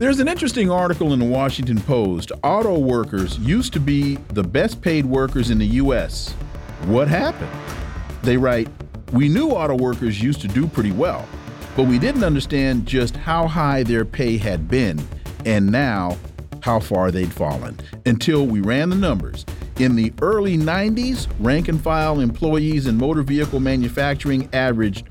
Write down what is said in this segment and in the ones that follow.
There's an interesting article in the Washington Post. Auto workers used to be the best paid workers in the U.S. What happened? They write, We knew auto workers used to do pretty well, but we didn't understand just how high their pay had been, and now how far they'd fallen, until we ran the numbers. In the early 90s, rank and file employees in motor vehicle manufacturing averaged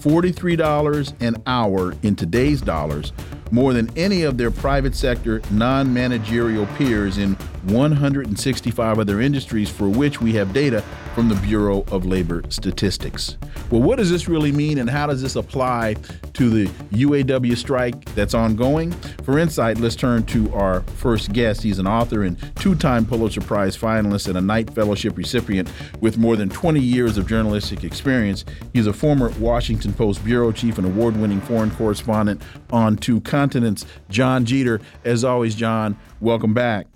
$43 an hour in today's dollars more than any of their private sector non managerial peers in 165 other industries for which we have data from the Bureau of Labor Statistics. Well, what does this really mean and how does this apply to the UAW strike that's ongoing? For insight, let's turn to our first guest. He's an author and two time Pulitzer Prize finalist and a Knight Fellowship recipient with more than 20 years of journalistic experience. He's a former Washington Post bureau chief and award winning foreign correspondent on two continents. Jon Jeter, as always, Jon, welcome back.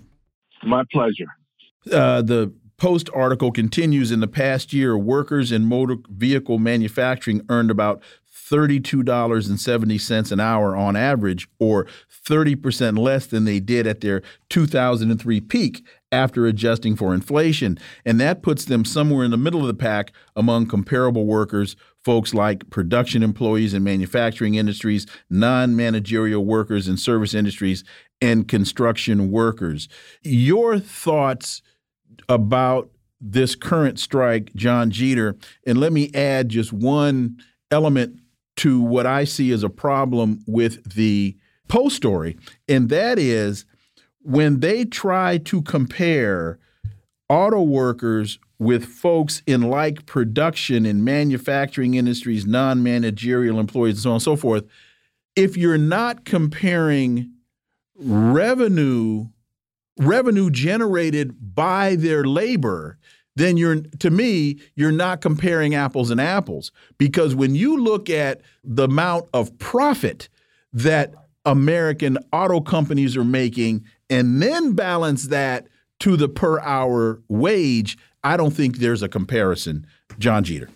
My pleasure. Uh, the Post article continues in the past year, workers in motor vehicle manufacturing earned about $32.70 an hour on average, or 30% less than they did at their 2003 peak after adjusting for inflation. And that puts them somewhere in the middle of the pack among comparable workers, folks like production employees in manufacturing industries, non managerial workers in service industries, and construction workers. Your thoughts about this current strike, Jon Jeter, and let me add just one element to what I see as a problem with the Post story, and that is when they try to compare auto workers with folks in like production and manufacturing industries, non managerial employees, and so on and so forth. If you're not comparing revenue revenue generated by their labor then you're to me you're not comparing apples and apples because when you look at the amount of profit that American auto companies are making and then balance that to the per hour wage I don't think there's a comparison Jon Jeter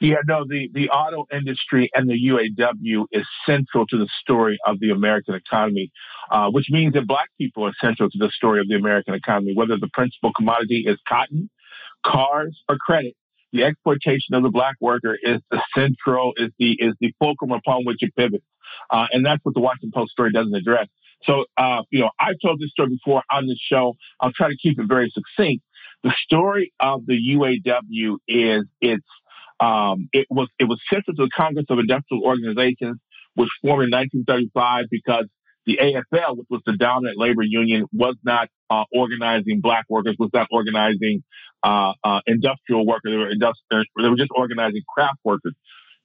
yeah, no, the, the auto industry and the UAW is central to the story of the American economy, uh, which means that black people are central to the story of the American economy, whether the principal commodity is cotton, cars, or credit. The exploitation of the black worker is the central, is the, is the fulcrum upon which it pivots. Uh, and that's what the Washington Post story doesn't address. So, uh, you know, I've told this story before on this show. I'll try to keep it very succinct. The story of the UAW is its um, it was it was central to the Congress of Industrial Organizations, which formed in 1935 because the AFL, which was the dominant labor union, was not uh, organizing black workers, was not organizing uh, uh, industrial workers. They were, industri- they were just organizing craft workers.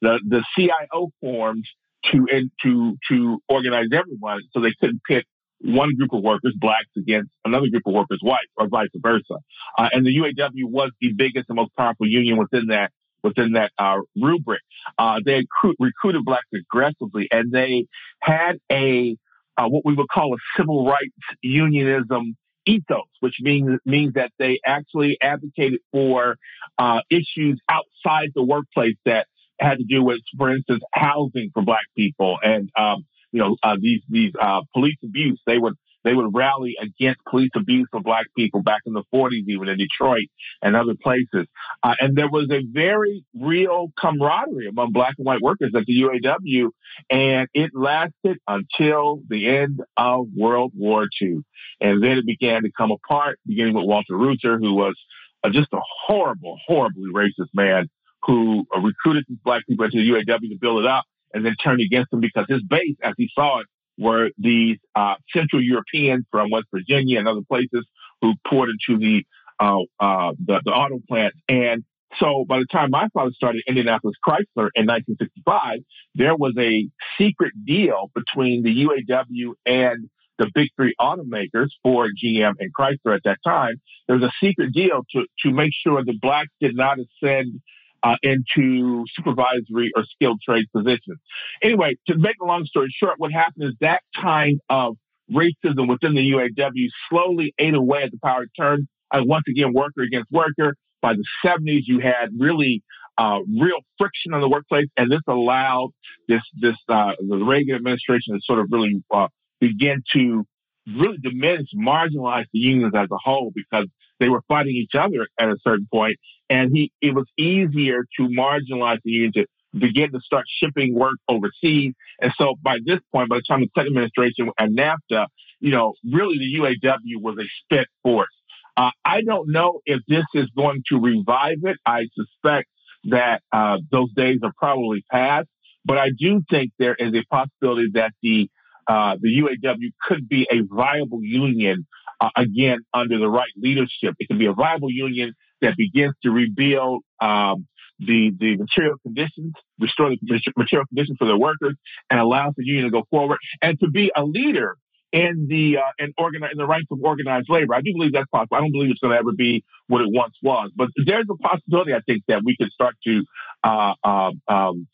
The the CIO formed to to to organize everyone, so they couldn't pit one group of workers, blacks, against another group of workers, whites, or vice versa. Uh, and the UAW was the biggest and most powerful union within that within that uh, rubric. Uh, they recruit, recruited blacks aggressively, and they had a uh, what we would call a civil rights unionism ethos, which means means that they actually advocated for uh, issues outside the workplace that had to do with, for instance, housing for black people and um, you know uh, these these uh, police abuse. They would they would rally against police abuse of black people back in the 40s, even in Detroit and other places. Uh, and there was a very real camaraderie among black and white workers at the UAW, and it lasted until the end of World War II. And then it began to come apart, beginning with Walter Reuther, who was uh, just a horrible, horribly racist man who recruited these black people into the UAW to build it up and then turned against them because his base, as he saw it, were these uh, Central Europeans from West Virginia and other places who poured into the uh, uh, the, the, auto plants and So by the time my father started Indianapolis Chrysler in 1965, there was a secret deal between the UAW and the big three automakers, Ford, GM, and Chrysler at that time. There was a secret deal to, to make sure the blacks did not ascend uh, into supervisory or skilled trade positions. Anyway, to make a long story short, what happened is that kind of racism within the UAW slowly ate away at the power turn. Uh, once again, worker against worker. By the 70s, you had really uh, real friction in the workplace, and this allowed this this uh, the Reagan administration to sort of really uh, begin to really diminish, marginalize the unions as a whole because they were fighting each other at a certain point, and he it was easier to marginalize the union to begin to start shipping work overseas. And so by this point, by the time the Clinton administration and NAFTA, you know, really the UAW was a spent force. Uh, I don't know if this is going to revive it. I suspect that uh, those days are probably past, but I do think there is a possibility that the uh, the UAW could be a viable union uh, again under the right leadership. It can be a viable union that begins to rebuild um, the the material conditions, restore the material conditions for their workers, and allows the union to go forward and to be a leader in the uh, in, organi- in the ranks of organized labor. I do believe that's possible. I don't believe it's going to ever be what it once was, but there's a possibility. I think that we could start to uh, um, um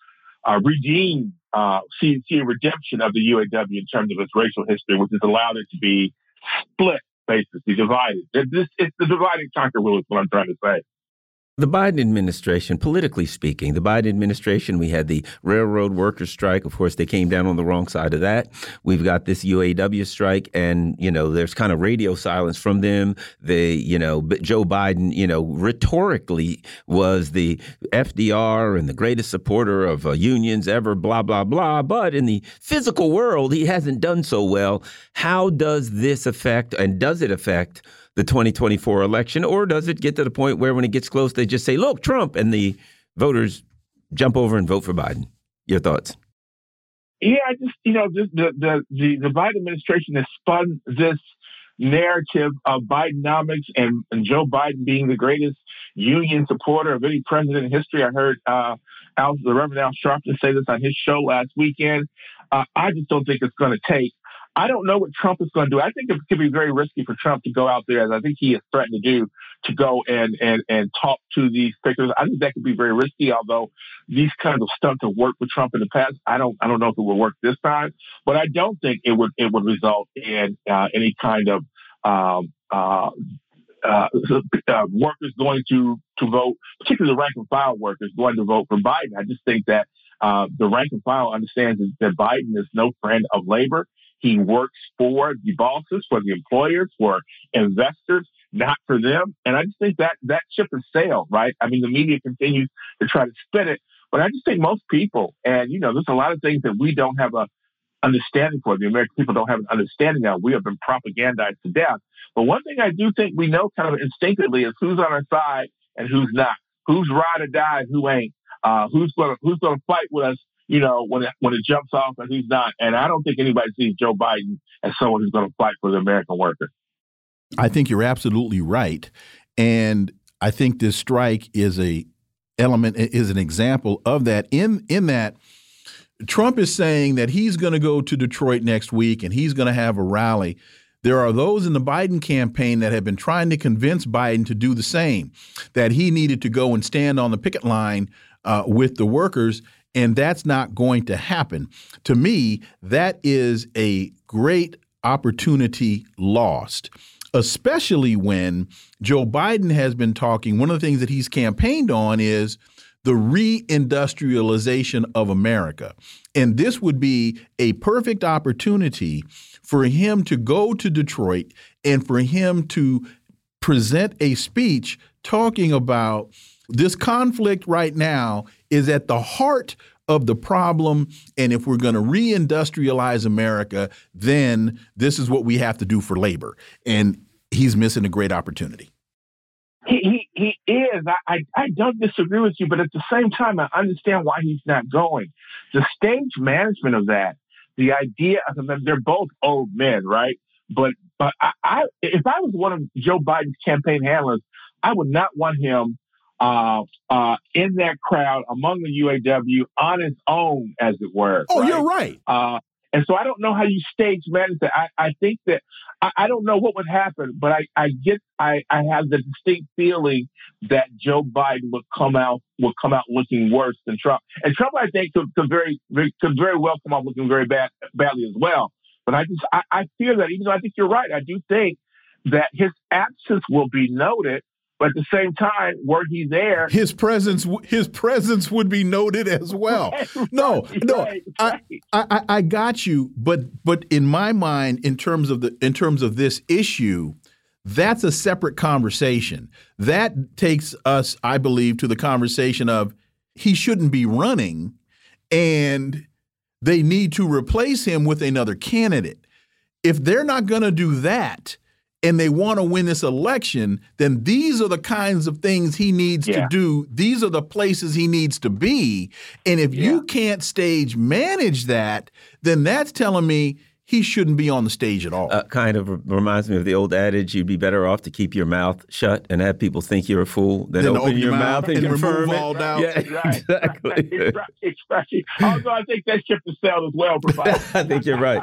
uh, redeem, uh, see, see a redemption of the UAW in terms of its racial history, which has allowed it to be split, basically divided. This, it's the dividing conquer rule is what I'm trying to say. The Biden administration, politically speaking, the Biden administration, we had the railroad workers strike. Of course, they came down on the wrong side of that. We've got this UAW strike, and you know, there's kind of radio silence from them. They, you know, Joe Biden, you know, rhetorically was the FDR and the greatest supporter of uh, unions ever. Blah blah blah. But in the physical world, he hasn't done so well. How does this affect, and does it affect? The 2024 election? Or does it get to the point where when it gets close, they just say, look, Trump, and the voters jump over and vote for Biden? Your thoughts? Yeah, I just, you know, the, the, the, the Biden administration has spun this narrative of Bidenomics and, and Joe Biden being the greatest union supporter of any president in history. I heard uh, Al, the Reverend Al Sharpton say this on his show last weekend. Uh, I just don't think it's going to take I don't know what Trump is going to do. I think it could be very risky for Trump to go out there, as I think he has threatened to do, to go and and and talk to these figures. I think that could be very risky. Although these kinds of stunts have worked with Trump in the past, I don't I don't know if it will work this time. But I don't think it would it would result in uh, any kind of um, uh, uh, uh, workers going to to vote, particularly the rank and file workers going to vote for Biden. I just think that uh, the rank and file understands that Biden is no friend of labor. He works for the bosses, for the employers, for investors, not for them. And I just think that that ship has sailed, right? I mean, the media continues to try to spin it, but I just think most people, and you know, there's a lot of things that we don't have a understanding for. The American people don't have an understanding of. We have been propagandized to death. But one thing I do think we know kind of instinctively is who's on our side and who's not. Who's ride or die, who ain't. Uh, who's gonna who's gonna fight with us you know, when it, when it jumps off and he's not. And I don't think anybody sees Joe Biden as someone who's going to fight for the American worker. I think you're absolutely right. And I think this strike is a element is an example of that in in that Trump is saying that he's going to go to Detroit next week and he's going to have a rally. There are those in the Biden campaign that have been trying to convince Biden to do the same, that he needed to go and stand on the picket line uh, with the workers. And that's not going to happen. To me, that is a great opportunity lost, especially when Joe Biden has been talking. One of the things that he's campaigned on is the reindustrialization of America. And this would be a perfect opportunity for him to go to Detroit and for him to present a speech talking about this conflict right now is at the heart of the problem. And if we're going to reindustrialize America, then this is what we have to do for labor. And he's missing a great opportunity. He, he, he is. I, I, I don't disagree with you, but at the same time, I understand why he's not going. The stage management of that, the idea of them, they're both old men, right? But but I, I if I was one of Joe Biden's campaign handlers, I would not want him uh, uh, in that crowd among the UAW on its own, as it were. Oh, right? you're right. Uh, and so I don't know how you stage manage that. I, I think that I, I, don't know what would happen, but I, I get I, I have the distinct feeling that Joe Biden would come out would come out looking worse than Trump. And Trump, I think, could, could very could very well come out looking very bad badly as well. But I just I, I fear that even though I think you're right, I do think that his absence will be noted but at the same time, were he there, his presence his presence would be noted as well. no, right, no, right, I, I I got you, but but in my mind, in terms of the in terms of this issue, that's a separate conversation. That takes us, I believe, to the conversation of he shouldn't be running, and they need to replace him with another candidate. If they're not going to do that and they want to win this election, then these are the kinds of things he needs yeah. to do. These are the places he needs to be. And if yeah. you can't stage manage that, then that's telling me he shouldn't be on the stage at all. Uh, kind of reminds me of the old adage: you'd be better off to keep your mouth shut and have people think you're a fool than, open, open, your, mouth, and, and confirm it. all doubt. Yeah, right. exactly. right. Although I think that ship has sailed as well. I think you're right.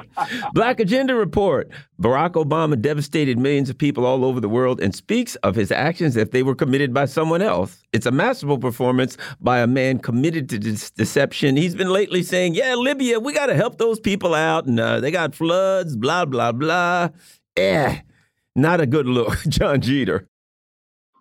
Black Agenda Report: Barack Obama devastated millions of people all over the world and speaks of his actions if they were committed by someone else. It's a masterful performance by a man committed to this deception. He's been lately saying, "Yeah, Libya, we got to help those people out, and uh, they got." floods, blah, blah, blah. Eh, not a good look, Jon Jeter.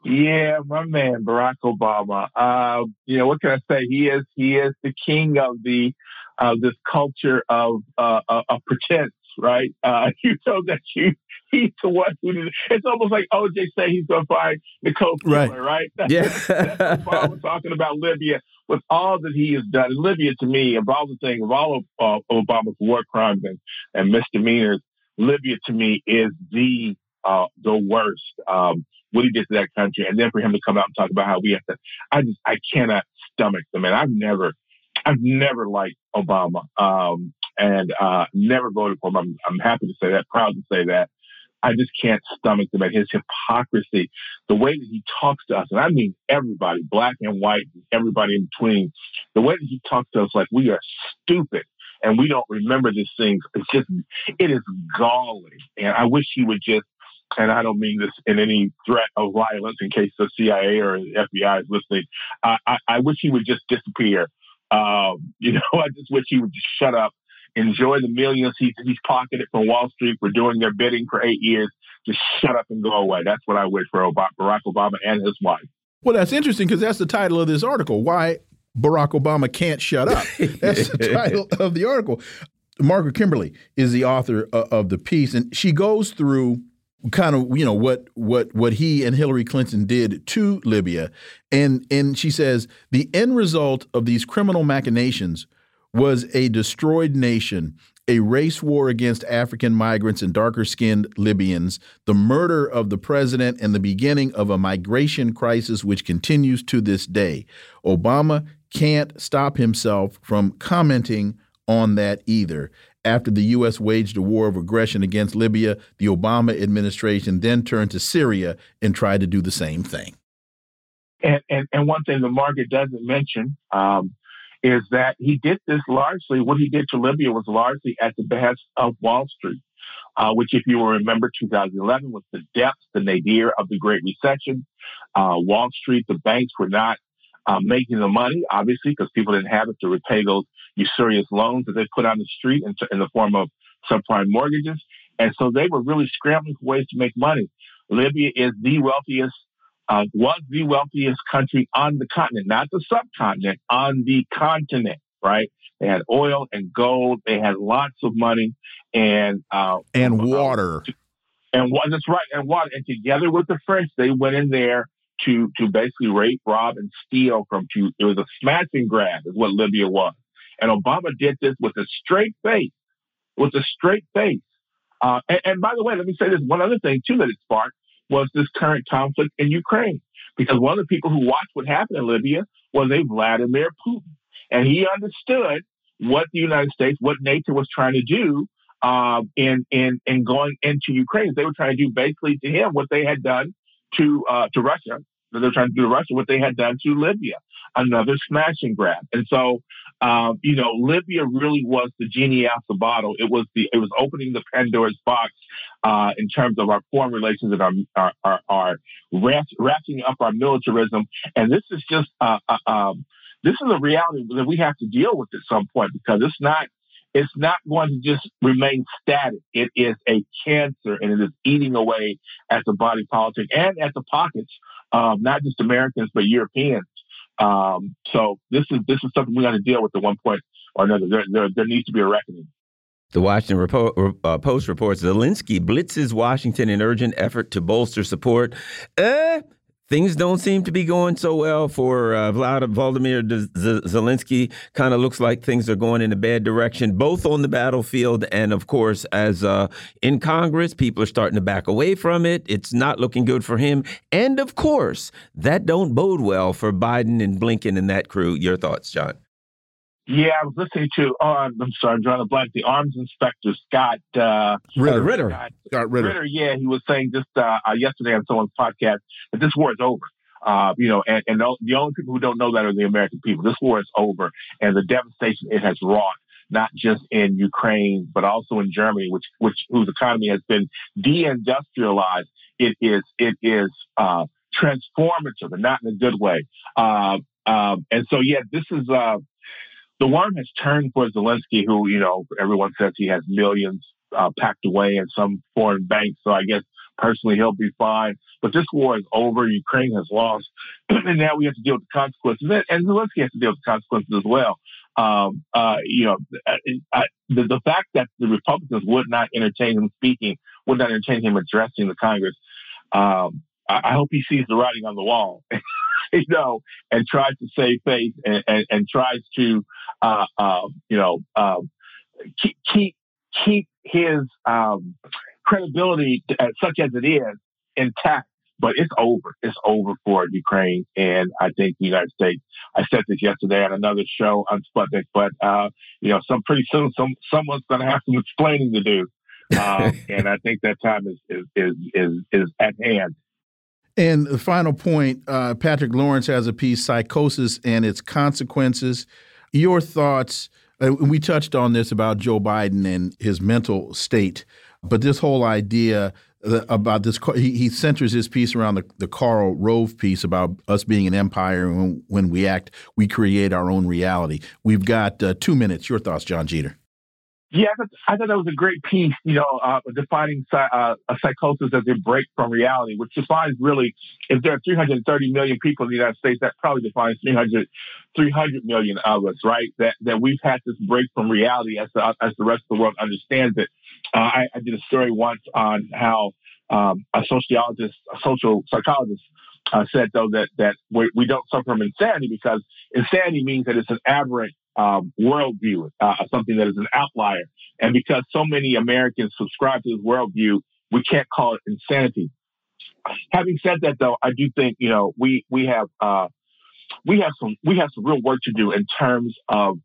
Yeah, my man, Barack Obama. Uh, you know, what can I say? He is he is the king of the of this culture of uh, uh of pretense, right? Uh, you know that you he's the one who did. It's almost like OJ say he's going to find Nicole Kidman, right? right? That's, yeah, that's Obama talking about Libya with all that he has done. And Libya, to me, of all the things, of all of uh, Obama's war crimes and, and misdemeanors, Libya to me is the uh, the worst. Um, what he did to that country, and then for him to come out and talk about how we have to, I just I cannot stomach the man. I've never, I've never liked Obama, um, and uh, never voted for him. I'm, I'm happy to say that, proud to say that. I just can't stomach the man. His hypocrisy, the way that he talks to us, and I mean everybody, black and white, everybody in between, the way that he talks to us like we are stupid and we don't remember these things. It's just, it is galling. And I wish he would just, and I don't mean this in any threat of violence in case the CIA or the FBI is listening. I, I, I wish he would just disappear. Um, you know, I just wish he would just shut up enjoy the millions he's, he's pocketed from Wall Street for doing their bidding for eight years. Just shut up and go away. That's what I wish for Barack Obama and his wife. Well, that's interesting because that's the title of this article. Why Barack Obama can't shut up. That's the title of the article. Margaret Kimberley is the author of the piece, and she goes through kind of you know what what what he and Hillary Clinton did to Libya, and and she says the end result of these criminal machinations was a destroyed nation, a race war against African migrants and darker skinned Libyans, the murder of the president, and the beginning of a migration crisis which continues to this day. Obama can't stop himself from commenting on that either. After the U.S. waged a war of aggression against Libya, the Obama administration then turned to Syria and tried to do the same thing. And, and, and one thing the market doesn't mention um, is that he did this largely, what he did to Libya was largely at the behest of Wall Street, uh, which, if you will remember, 2011 was the depths, the nadir of the Great Recession. Uh, Wall Street, the banks were not uh, making the money, obviously, because people didn't have it to repay those usurious loans that they put on the street in, in the form of subprime mortgages. And so they were really scrambling for ways to make money. Libya is the wealthiest uh, was the wealthiest country on the continent, not the subcontinent, on the continent, right? They had oil and gold. They had lots of money and uh, and water. Uh, and what that's right, and water. And together with the French, they went in there to to basically rape, rob, and steal from. To it was a smash and grab, is what Libya was. And Obama did this with a straight face, with a straight face. Uh, and, and by the way, let me say this one other thing too that it sparked was this current conflict in Ukraine. Because one of the people who watched what happened in Libya was a Vladimir Putin. And he understood what the United States, what NATO was trying to do uh, in, in, in going into Ukraine. They were trying to do basically to him what they had done to, uh, to Russia, They were trying to do to Russia what they had done to Libya, another smash and grab. And so, um, you know, Libya really was the genie out the bottle. It was the it was opening the Pandora's box uh, in terms of our foreign relations and our our, our, our ratcheting up our militarism. And this is just uh, uh, um, this is a reality that we have to deal with at some point because it's not it's not going to just remain static. It is a cancer and it is eating away at the body politic and at the pockets, um, not just Americans, but Europeans. Um, so this is this is something we got to deal with at one point or another. There, there, there needs to be a reckoning. The Washington Repo uh, Post reports Zelensky blitzes Washington in urgent effort to bolster support. Uh, things don't seem to be going so well for uh, Vladimir Zelensky. Kind of looks like things are going in a bad direction, both on the battlefield and, of course, as uh, in Congress, people are starting to back away from it. It's not looking good for him, and of course, that don't bode well for Biden and Blinken and that crew. Your thoughts, Jon? Yeah, I was listening to. Oh, I'm sorry, I'm drawing a blank. The arms inspector Scott uh, Ritter. Ritter. Scott, Scott Ritter. Ritter. Yeah, he was saying just uh, uh, yesterday on someone's podcast that this war is over. Uh, you know, and, and the only people who don't know that are the American people. This war is over, and the devastation it has wrought, not just in Ukraine, but also in Germany, which which whose economy has been deindustrialized. It is it is uh, transformative, and not in a good way. Uh, um, and so, yeah, this is uh, the worm has turned for Zelensky, who, you know, everyone says he has millions uh, packed away in some foreign bank. So I guess personally he'll be fine. But this war is over. Ukraine has lost. and now we have to deal with the consequences. And Zelensky has to deal with the consequences as well. Um, uh, you know, I, I, the, the fact that the Republicans would not entertain him speaking, would not entertain him addressing the Congress, um, I, I hope he sees the writing on the wall. you know, and tries to save face and, and, and tries to, uh, um, you know, um, keep, keep, keep his um, credibility, uh, such as it is, intact. But it's over. It's over for Ukraine, and I think the United States. I said this yesterday on another show on Sputnik, but uh, you know, some pretty soon, some someone's going to have some explaining to do, um, and I think that time is is is is, is at hand. And the final point uh, Patrick Lawrence has a piece, Psychosis and Its Consequences. Your thoughts, uh, we touched on this about Joe Biden and his mental state, but this whole idea uh, about this, he, centers his piece around the, the Karl Rove piece about us being an empire. And when, when we act, we create our own reality. We've got uh, two minutes. Your thoughts, Jon Jeter. Yeah, I thought, I thought that was a great piece, you know, uh, defining uh, a psychosis as a break from reality, which defines really, if there are 330 million people in the United States, that probably defines 300, 300 million of us, right? That that we've had this break from reality as the, as the rest of the world understands it. Uh, I, I, did a story once on how um, a sociologist, a social psychologist, uh, said though that that we, we don't suffer from insanity because insanity means that it's an aberrant um, worldview, uh, something that is an outlier. And because so many Americans subscribe to this worldview, we can't call it insanity. Having said that, though, I do think you know we we have uh, we have some we have some real work to do in terms of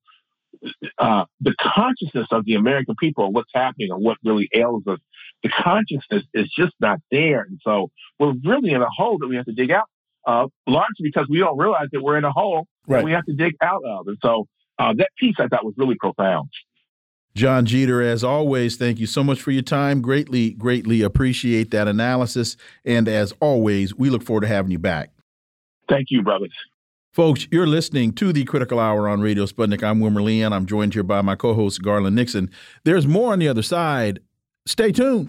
uh, the consciousness of the American people, of what's happening and what really ails us. The consciousness is just not there, and so we're really in a hole that we have to dig out of, largely because we don't realize that we're in a hole right. that we have to dig out of. And so uh, that piece I thought was really profound. Jon Jeter, as always, thank you so much for your time. Greatly, greatly appreciate that analysis. And as always, we look forward to having you back. Thank you, brothers. Folks, you're listening to the Critical Hour on Radio Sputnik. I'm Wilmer Leon. I'm joined here by my co host, Garland Nixon. There's more on the other side. Stay tuned.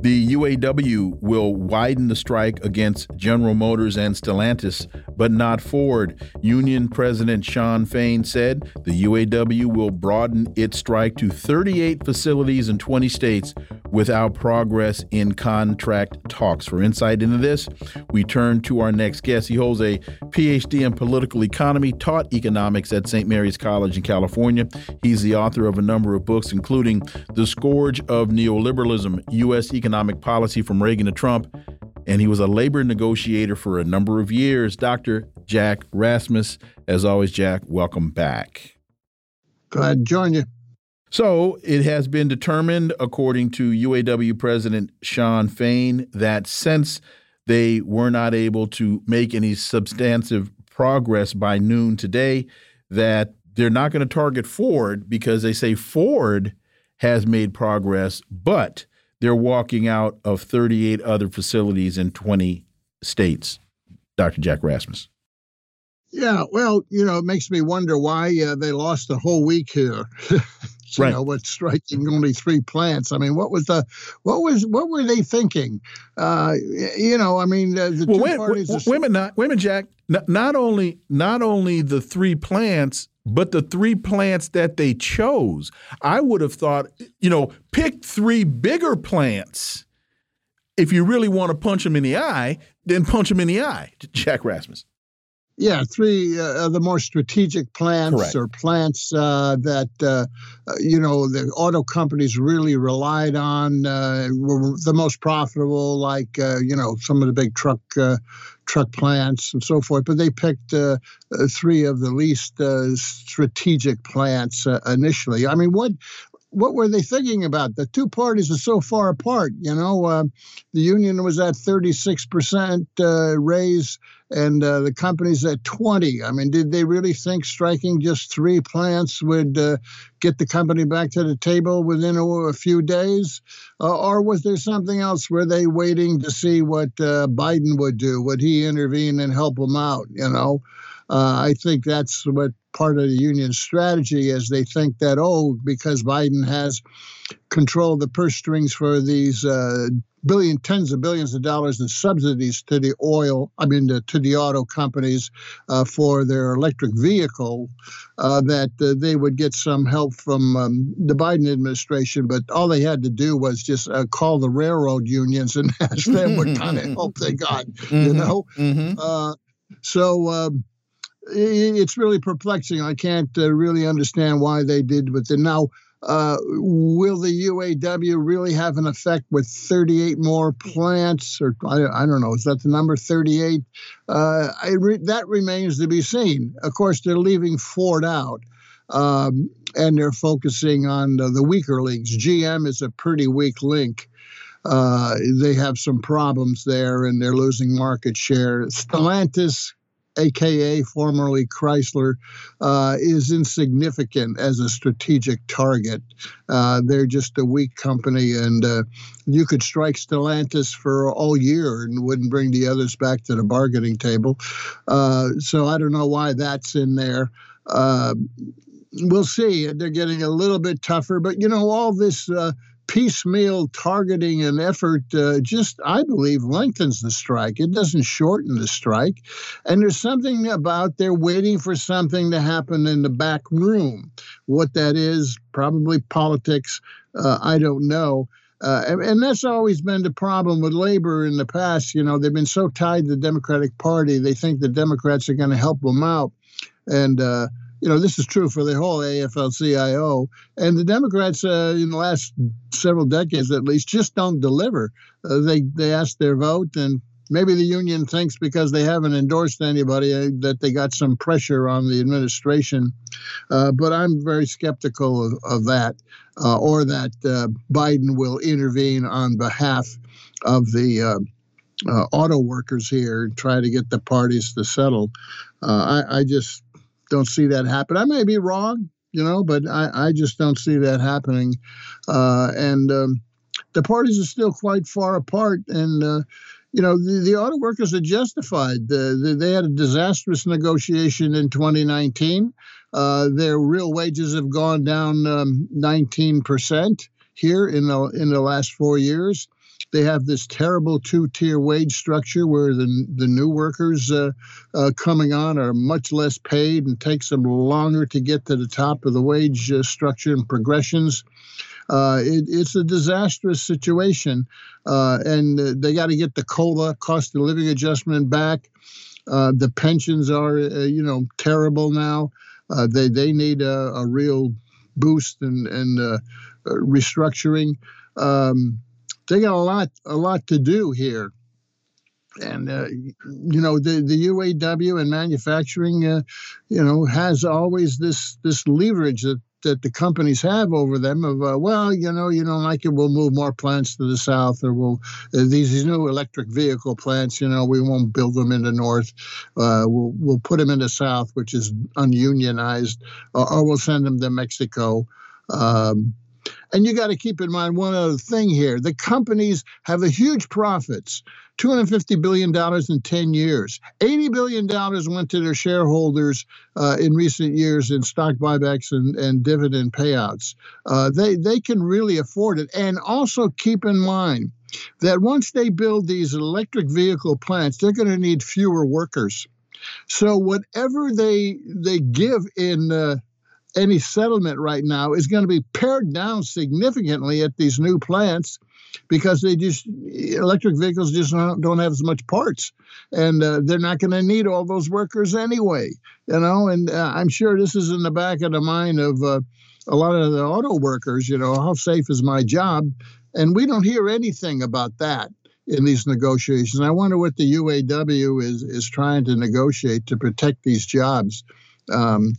The UAW will widen the strike against General Motors and Stellantis, but not Ford. Union President Shawn Fain said the UAW will broaden its strike to 38 facilities in 20 states without progress in contract talks. For insight into this, we turn to our next guest. He holds a PhD in political economy, taught economics at St. Mary's College in California. He's the author of a number of books, including The Scourge of Neoliberalism U.S. Economic Policy from Reagan to Trump. And he was a labor negotiator for a number of years. Dr. Jack Rasmus. As always, Jack, welcome back. Glad to join you. So it has been determined, according to UAW President Shawn Fain, that since they were not able to make any substantive progress by noon today, that they're not going to target Ford because they say Ford has made progress, but they're walking out of 38 other facilities in 20 states. Dr. Jack Rasmus. Yeah, well, you know, it makes me wonder why uh, they lost a whole week here. you right. know, with striking only three plants. I mean, what was the, what was, what were they thinking? Uh, you know, I mean, the, the well, two wait, parties. wait, wait, not, minute, Jack. Not, not only, not only the three plants, but the three plants that they chose. I would have thought, you know, pick three bigger plants. If you really want to punch them in the eye, then punch them in the eye. Jack Rasmus. Yeah, three uh, of the more strategic plants Correct. or plants uh, that uh, you know the auto companies really relied on uh, were the most profitable, like uh, you know some of the big truck uh, truck plants and so forth. But they picked three of the least strategic plants initially. I mean, what what were they thinking about? The two parties are so far apart. You know, uh, the union was at 36% uh, raise and uh, the company's at 20. I mean, did they really think striking just three plants would uh, get the company back to the table within a, a few days? Uh, or was there something else? Were they waiting to see what uh, Biden would do? Would he intervene and help them out? You know, I think that's what part of the union strategy is they think that oh because biden has controlled the purse strings for these uh, billion tens of billions of dollars in subsidies to the oil i mean to, to the auto companies uh, for their electric vehicle uh, that uh, they would get some help from um, the biden administration but all they had to do was just uh, call the railroad unions and ask them what kind of help they got Mm-hmm. you know uh, so um, it's really perplexing. I can't uh, really understand why they did what they now. Uh, will the UAW really have an effect with 38 more plants, or I, I don't know? Is that the number 38? Uh, re that remains to be seen. Of course, they're leaving Ford out, um, and they're focusing on the, the weaker links. GM is a pretty weak link. Uh, they have some problems there, and they're losing market share. Stellantis aka formerly Chrysler, uh, is insignificant as a strategic target. Uh, they're just a weak company, and uh, you could strike Stellantis for all year and wouldn't bring the others back to the bargaining table. Uh, so I don't know why that's in there. Uh, we'll see. They're getting a little bit tougher, but you know, all this uh, piecemeal targeting and effort uh, just, I believe, lengthens the strike. It doesn't shorten the strike. And there's something about they're waiting for something to happen in the back room. What that is, probably politics, uh, I don't know. Uh, and, and, that's always been the problem with labor in the past. You know, they've been so tied to the Democratic Party, they think the Democrats are going to help them out. And, uh, you know, this is true for the whole AFL-CIO, and the Democrats uh, in the last several decades, at least, just don't deliver. Uh, they they ask their vote, and maybe the union thinks because they haven't endorsed anybody uh, that they got some pressure on the administration. Uh, but I'm very skeptical of, of that, uh, or that uh, Biden will intervene on behalf of the. auto workers here and try to get the parties to settle. I, I just don't see that happen. I may be wrong, you know, but I, I just don't see that happening. Uh, and um, the parties are still quite far apart. And, uh, you know, the, the, auto workers are justified. The, the, they had a disastrous negotiation in 2019. Uh, their real wages have gone down um, 19% here in the, in the last four years. They have this terrible two-tier wage structure where the the new workers uh, uh, coming on are much less paid and takes them longer to get to the top of the wage uh, structure and progressions. Uh, it, it's a disastrous situation, uh, and uh, they got to get the COLA cost of living adjustment back. The pensions are, you know, terrible now. They they need a, a real boost and and restructuring. Um, they got a lot a lot to do here. And uh, you know the the UAW and manufacturing, uh, you know, has always this this leverage that that the companies have over them of uh, well you know you don't like it we'll move more plants to the south or we'll uh, these, these new electric vehicle plants you know we won't build them in the north. Uh, we'll we'll put them in the south which is ununionized or, or we'll send them to Mexico. Um, and you got to keep in mind one other thing here the companies have a huge profits $250 billion in 10 years. $80 billion went to their shareholders uh, in recent years in stock buybacks and, and dividend payouts. Uh, they, they can really afford it. And also keep in mind that once they build these electric vehicle plants, they're going to need fewer workers. So whatever they they give in uh, any settlement right now is going to be pared down significantly at these new plants because they just electric vehicles just don't, don't have as much parts. And uh, they're not going to need all those workers anyway you know? And uh, i'm sure this is in the back of the mind of uh, a lot of the auto workers you know how safe is my job? And we don't hear anything about that in these negotiations. I wonder what the uaw is is trying to negotiate to protect these jobs. Um,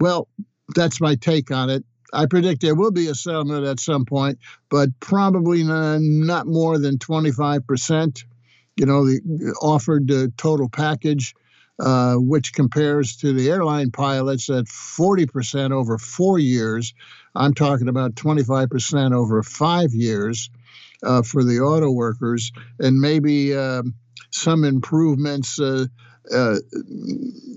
well that's my take on it I predict there will be a settlement at some point, but probably not more than 25%. You know, the offered uh, total package, uh, which compares to the airline pilots at 40% over four years. I'm talking about 25% over five years uh, for the auto workers, and maybe um, some improvements uh, uh,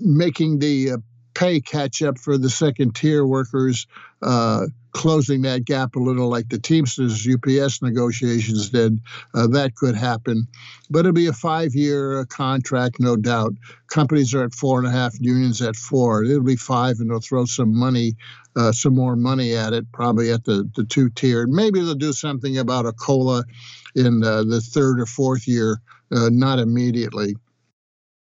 making the uh, pay catch up for the second tier workers, uh, closing that gap a little like the Teamsters UPS negotiations did. Uh, that could happen. But it'll be a five year uh, contract, no doubt. Companies are at four and a half, unions at four. It'll be five, and they'll throw some money. Uh, some more money at it, probably at the, the two tier. Maybe they'll do something about a COLA in uh, the third or fourth year, uh, not immediately.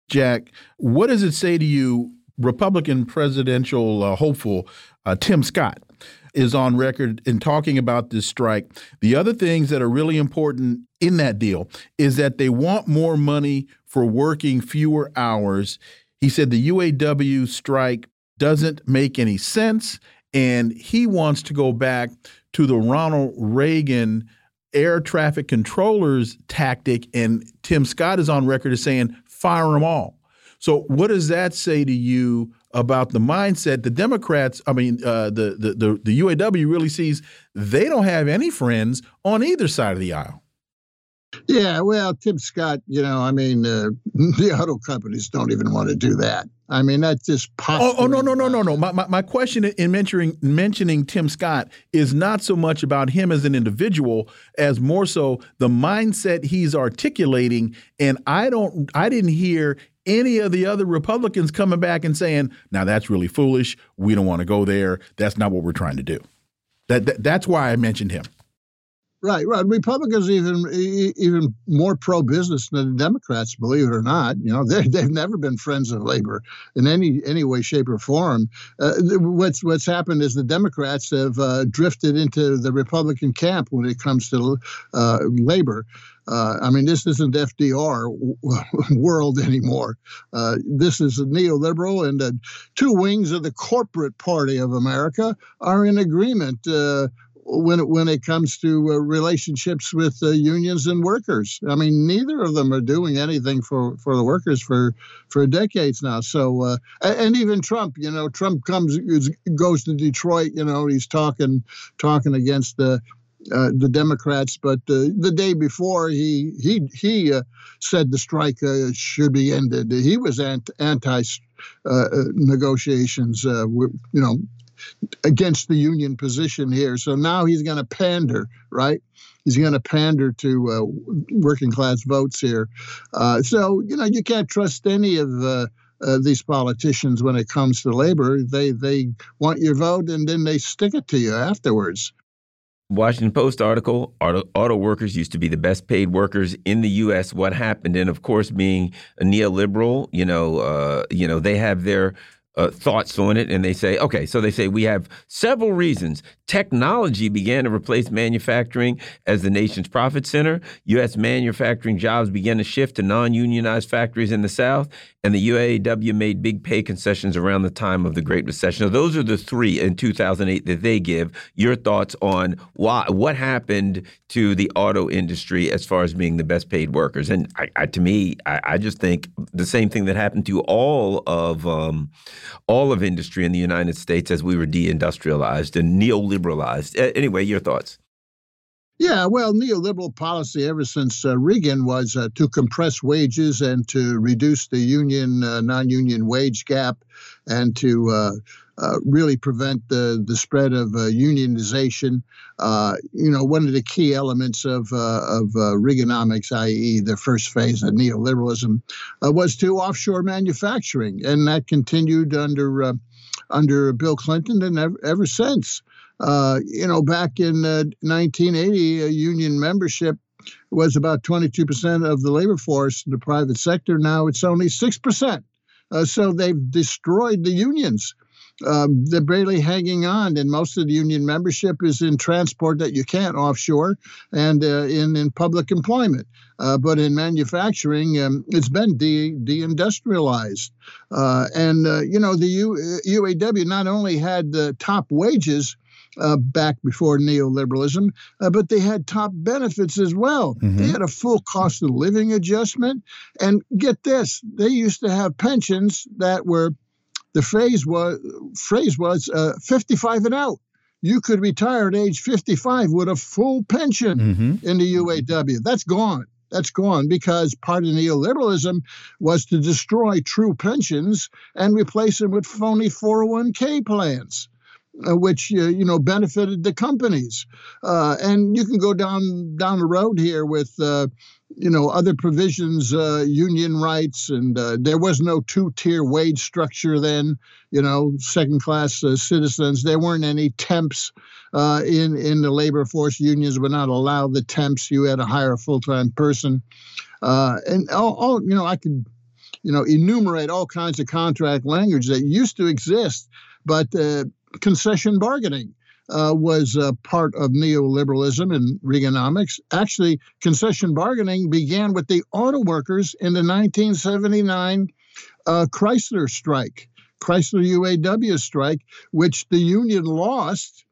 Jack, what does it say to you Republican presidential uh, hopeful uh, Tim Scott is on record in talking about this strike. The other things that are really important in that deal is that they want more money for working fewer hours. He said the UAW strike doesn't make any sense, and he wants to go back to the Ronald Reagan air traffic controllers tactic. And Tim Scott is on record as saying, fire them all. So, what does that say to you about the mindset? The Democrats, I mean, uh, the, the the the UAW really sees they don't have any friends on either side of the aisle. Yeah, well, Tim Scott, you know, I mean, uh, the auto companies don't even want to do that. I mean, that's just possible. Oh, oh, no, no, no, no, no. My, my, my question in mentioning mentioning Tim Scott is not so much about him as an individual as more so the mindset he's articulating. And I don't, I didn't hear any of the other Republicans coming back and saying, "Now that's really foolish. We don't want to go there. That's not what we're trying to do." That, that that's why I mentioned him. Right, right. Republicans even even more pro business than the Democrats, believe it or not. You know, they they've never been friends of labor in any any way, shape, or form. Uh, what's what's happened is the Democrats have uh, drifted into the Republican camp when it comes to uh, labor. Uh, I mean, this isn't FDR world anymore. Uh, this is a neoliberal, and the two wings of the corporate party of America are in agreement uh, when it, when it comes to uh, relationships with uh, unions and workers. I mean, neither of them are doing anything for, for the workers for for decades now. So, uh, and even Trump, you know, Trump comes goes to Detroit. You know, he's talking talking against the uh, the Democrats, but uh, the day before he he he uh, said the strike uh, should be ended. He was anti, anti uh, negotiations, you know, against the union position here. So now he's going to pander, right? He's going to pander to working class votes here. so you know you can't trust any of. Uh, these politicians when it comes to labor. They they want your vote and then they stick it to you afterwards. Washington Post article: auto, auto, workers used to be the best paid workers in the U.S. What happened? And of course, being a neoliberal, you know, uh, you know, they have their uh, thoughts on it, and they say, okay, so they say we have several reasons. Technology began to replace manufacturing as the nation's profit center. U.S. manufacturing jobs began to shift to non-unionized factories in the South, and the UAW made big pay concessions around the time of the Great Recession. Now, those are the three in 2008 that they give. Your thoughts on why, what happened to the auto industry as far as being the best paid workers? And I, I, to me, I, I, just think the same thing that happened to all of um, all of industry in the United States as we were deindustrialized and neoliberalized. Anyway, your thoughts. Yeah, well, neoliberal policy ever since uh, Reagan was uh, to compress wages and to reduce the union uh, non-union wage gap, and to uh, uh, really prevent the the spread of uh, unionization. you know, one of the key elements of of Reaganomics, i.e., the first phase of neoliberalism, was to offshore manufacturing, and that continued under under Bill Clinton and ever, ever since. Uh, you know, back in uh, 1980, uh, union membership was about 22% of the labor force in the private sector. Now it's only 6%. Uh, so they've destroyed the unions. Um, they're barely hanging on, and most of the union membership is in transport that you can't offshore and uh, in, in public employment. Uh, but in manufacturing, um, it's been de- deindustrialized. Uh, and, uh, you know, the U- UAW not only had the top wages, uh, back before neoliberalism, uh, but they had top benefits as well. Mm-hmm. They had a full cost of living adjustment. And get this, they used to have pensions that were the phrase was phrase was uh, 55 and out. You could retire at age 55 with a full pension mm-hmm. in the UAW. That's gone. That's gone because part of neoliberalism was to destroy true pensions and replace them with phony 401k plans which uh, you know benefited the companies. Uh, and you can go down down the road here with uh, you know other provisions, uh, union rights, and uh, there was no two tier wage structure then. You know, second class citizens. There weren't any temps in in the labor force. Unions would not allow the temps. You had to hire a full time person, and all, all you know I could you know enumerate all kinds of contract language that used to exist but uh, concession bargaining uh, was uh, part of neoliberalism and Reaganomics. Actually, concession bargaining began with the auto workers in the 1979 uh, Chrysler strike, Chrysler UAW strike, which the union lost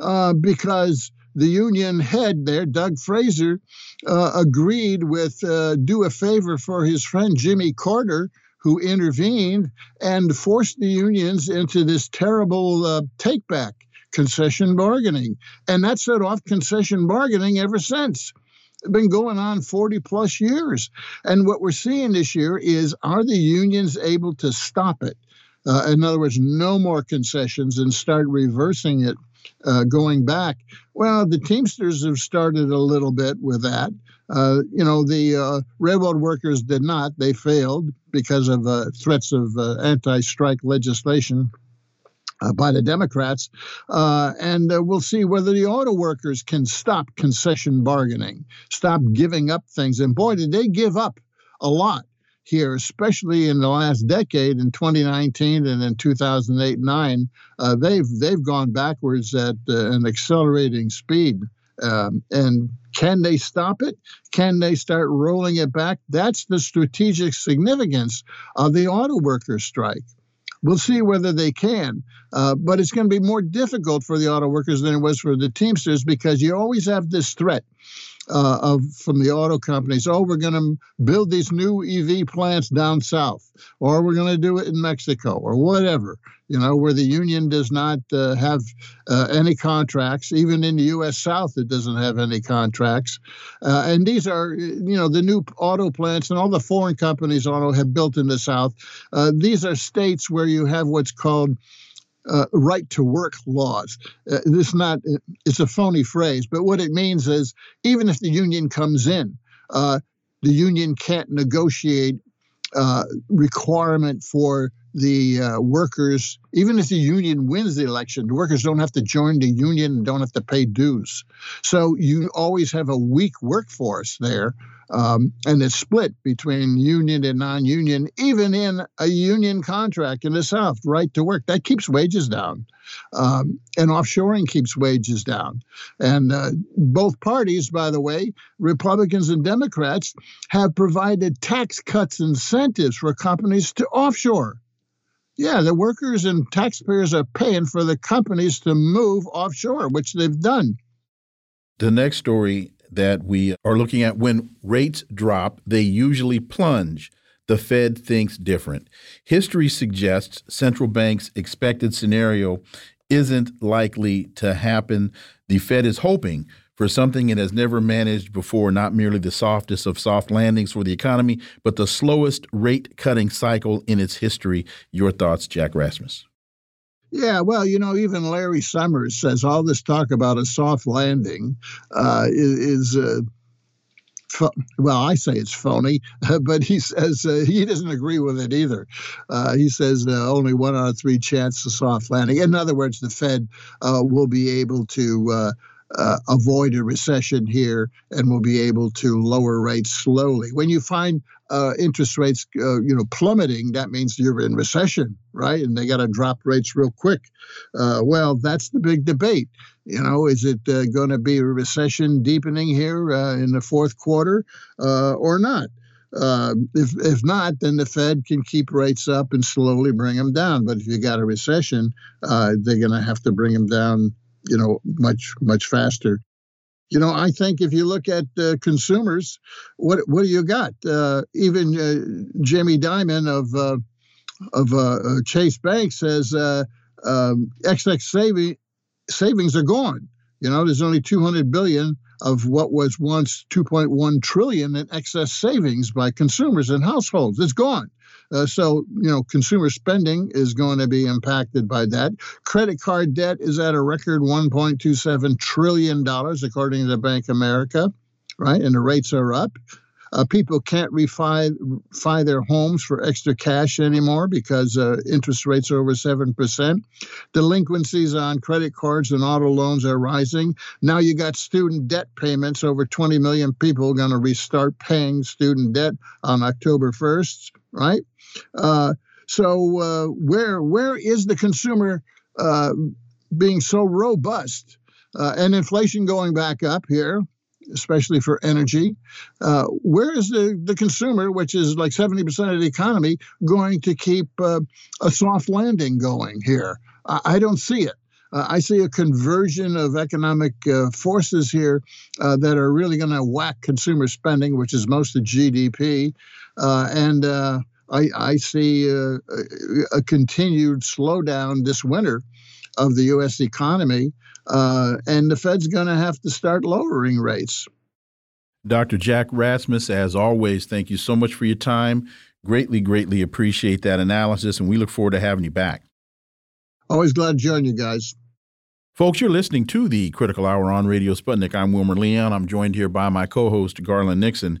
uh, because the union head there, Doug Fraser, uh, agreed with uh, do a favor for his friend Jimmy Carter who intervened and forced the unions into this terrible uh, take back concession bargaining. And that set off concession bargaining ever since. It's been going on 40 plus years. And what we're seeing this year is are the unions able to stop it? Uh, in other words, no more concessions and start reversing it uh, going back. Well, the Teamsters have started a little bit with that. Uh, you know, the uh, railroad workers did not. They failed because of uh, threats of uh, anti strike legislation. Uh, by the Democrats, and we'll see whether the auto workers can stop concession bargaining, stop giving up things. And boy, did they give up a lot here, especially in the last decade, in 2019 and in 2008 9, uh, they've they've gone backwards at uh, an accelerating speed. Um, and can they stop it? Can they start rolling it back? That's the strategic significance of the auto workers strike. We'll see whether they can, uh, but it's going to be more difficult for the auto workers than it was for the Teamsters because you always have this threat uh, of from the auto companies. Oh, we're going to build these new EV plants down south, or we're going to do it in Mexico, or whatever. You know, where the union does not uh, have uh, any contracts, even in the U.S. South, it doesn't have any contracts. Uh, and these are, you know, the new auto plants and all the foreign companies auto have built in the South. Uh, these are states where you have what's called uh, right to work laws. Uh, this not it's a phony phrase, but what it means is even if the union comes in, uh, the union can't negotiate uh, requirement for the uh, workers, even if the union wins the election, the workers don't have to join the union and don't have to pay dues. So you always have a weak workforce there um, and it's split between union and non-union, even in a union contract in the South, right to work. That keeps wages down, um, and offshoring keeps wages down. And uh, both parties, by the way, Republicans and Democrats, have provided tax cuts incentives for companies to offshore. Yeah, the workers and taxpayers are paying for the companies to move offshore, which they've done. The next story that we are looking at when rates drop, they usually plunge. The Fed thinks different. History suggests central banks' expected scenario isn't likely to happen. The Fed is hoping for something it has never managed before, not merely the softest of soft landings for the economy, but the slowest rate cutting cycle in its history. Your thoughts, Jack Rasmus? Yeah, well, you know, even Larry Summers says all this talk about a soft landing uh, is. uh, well, I say it's phony, but he says uh, he doesn't agree with it either. Uh, he says uh, only one out of three chance of soft landing. In other words, the Fed uh, will be able to uh, avoid a recession here and will be able to lower rates slowly. When you find uh, interest rates, uh, you know, plummeting, that means you're in recession, right? And they got to drop rates real quick. Uh, well, that's the big debate. You know, is it uh, going to be a recession deepening here uh, in the fourth quarter or not? Uh, if if not, then the Fed can keep rates up and slowly bring them down. But if you got a recession, uh, they're going to have to bring them down you know, much much faster. You know, I think if you look at uh, consumers, what what do you got? Uh, even uh, Jamie Dimon of uh, of uh, uh, Chase Bank says um, excess saving savings are gone. You know, there's only 200 billion of what was once 2.1 trillion in excess savings by consumers and households. It's gone. Uh, so, you know, consumer spending is going to be impacted by that. Credit card debt is at a record $1.27 trillion, according to Bank America, right? And the rates are up. Uh, people can't refi, refi their homes for extra cash anymore because uh, interest rates are over 7%. Delinquencies on credit cards and auto loans are rising. Now you got student debt payments. Over 20 million people are going to restart paying student debt on October 1st, right? Uh, so uh, where where is the consumer uh, being so robust uh, and inflation going back up here? especially for energy. Uh, where is the, the consumer, which is like 70% of the economy, going to keep uh, a soft landing going here? I, I don't see it. Uh, I see a conversion of economic uh, forces here uh, that are really going to whack consumer spending, which is most of GDP. Uh, and uh, I, I see uh, a, a, continued slowdown this winter of the U.S. economy, uh, and the Fed's going to have to start lowering rates. Dr. Jack Rasmus, as always, thank you so much for your time. Greatly, greatly appreciate that analysis, and we look forward to having you back. Always glad to join you guys. Folks, you're listening to the Critical Hour on Radio Sputnik. I'm Wilmer Leon. I'm joined here by my co host, Garland Nixon.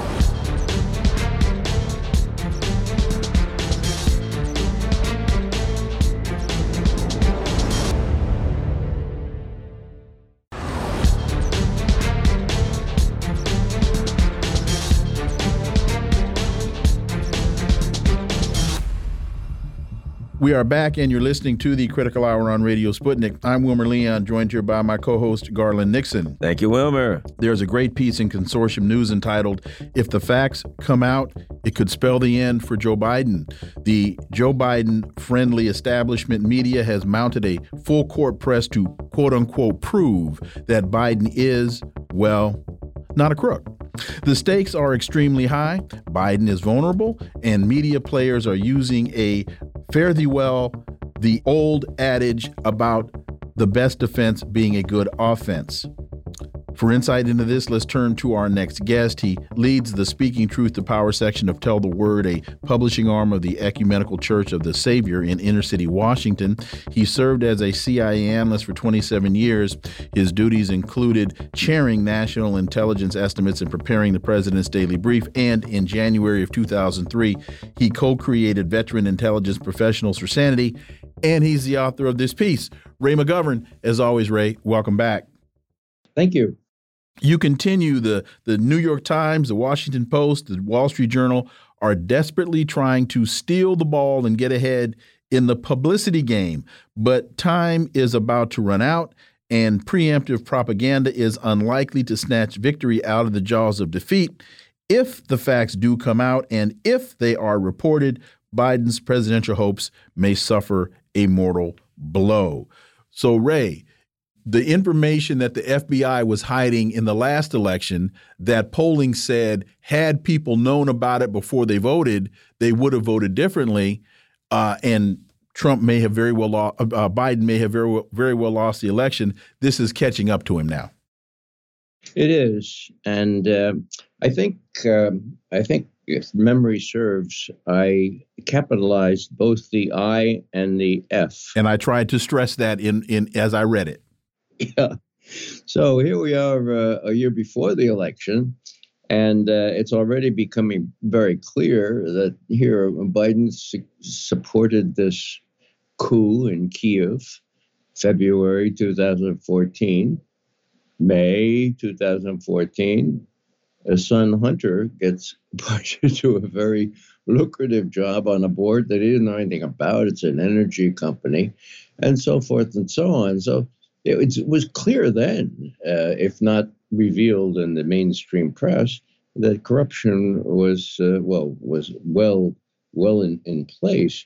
We are back, and you're listening to the Critical Hour on Radio Sputnik. I'm Wilmer Leon, joined here by my co host, Garland Nixon. Thank you, Wilmer. There's a great piece in Consortium News entitled, If the Facts Come Out, It Could Spell the End for Joe Biden. The Joe Biden friendly establishment media has mounted a full court press to quote unquote prove that Biden is, well, not a crook. The stakes are extremely high. Biden is vulnerable, and media players are using a fare thee well, the old adage about the best defense being a good offense. For insight into this, let's turn to our next guest. He leads the Speaking Truth to Power section of Tell the Word, a publishing arm of the Ecumenical Church of the Savior in inner city Washington. He served as a CIA analyst for 27 years. His duties included chairing national intelligence estimates and preparing the president's daily brief. And in January of 2003, he co created Veteran Intelligence Professionals for Sanity. And he's the author of this piece. Ray McGovern, as always, Ray, welcome back. Thank you you continue the the New York Times, the Washington Post, the Wall Street Journal are desperately trying to steal the ball and get ahead in the publicity game, but time is about to run out and preemptive propaganda is unlikely to snatch victory out of the jaws of defeat if the facts do come out and if they are reported Biden's presidential hopes may suffer a mortal blow. So Ray, the information that the FBI was hiding in the last election that polling said had people known about it before they voted, they would have voted differently. Uh, and Trump may have very well, lost, uh, uh, Biden may have very well, very well lost the election. This is catching up to him now. It is, and uh, I think um, I think if memory serves, I capitalized both the I and the F. And I tried to stress that in in as I read it. yeah. So here we are uh, a year before the election, and uh, it's already becoming very clear that here Biden su- supported this coup in Kiev, February 2014, May 2014. His son Hunter gets pushed into a very lucrative job on a board that he didn't know anything about. It's an energy company, and so forth and so on. So it was clear then, uh, if not revealed in the mainstream press, that corruption was uh, well was well well in, in place.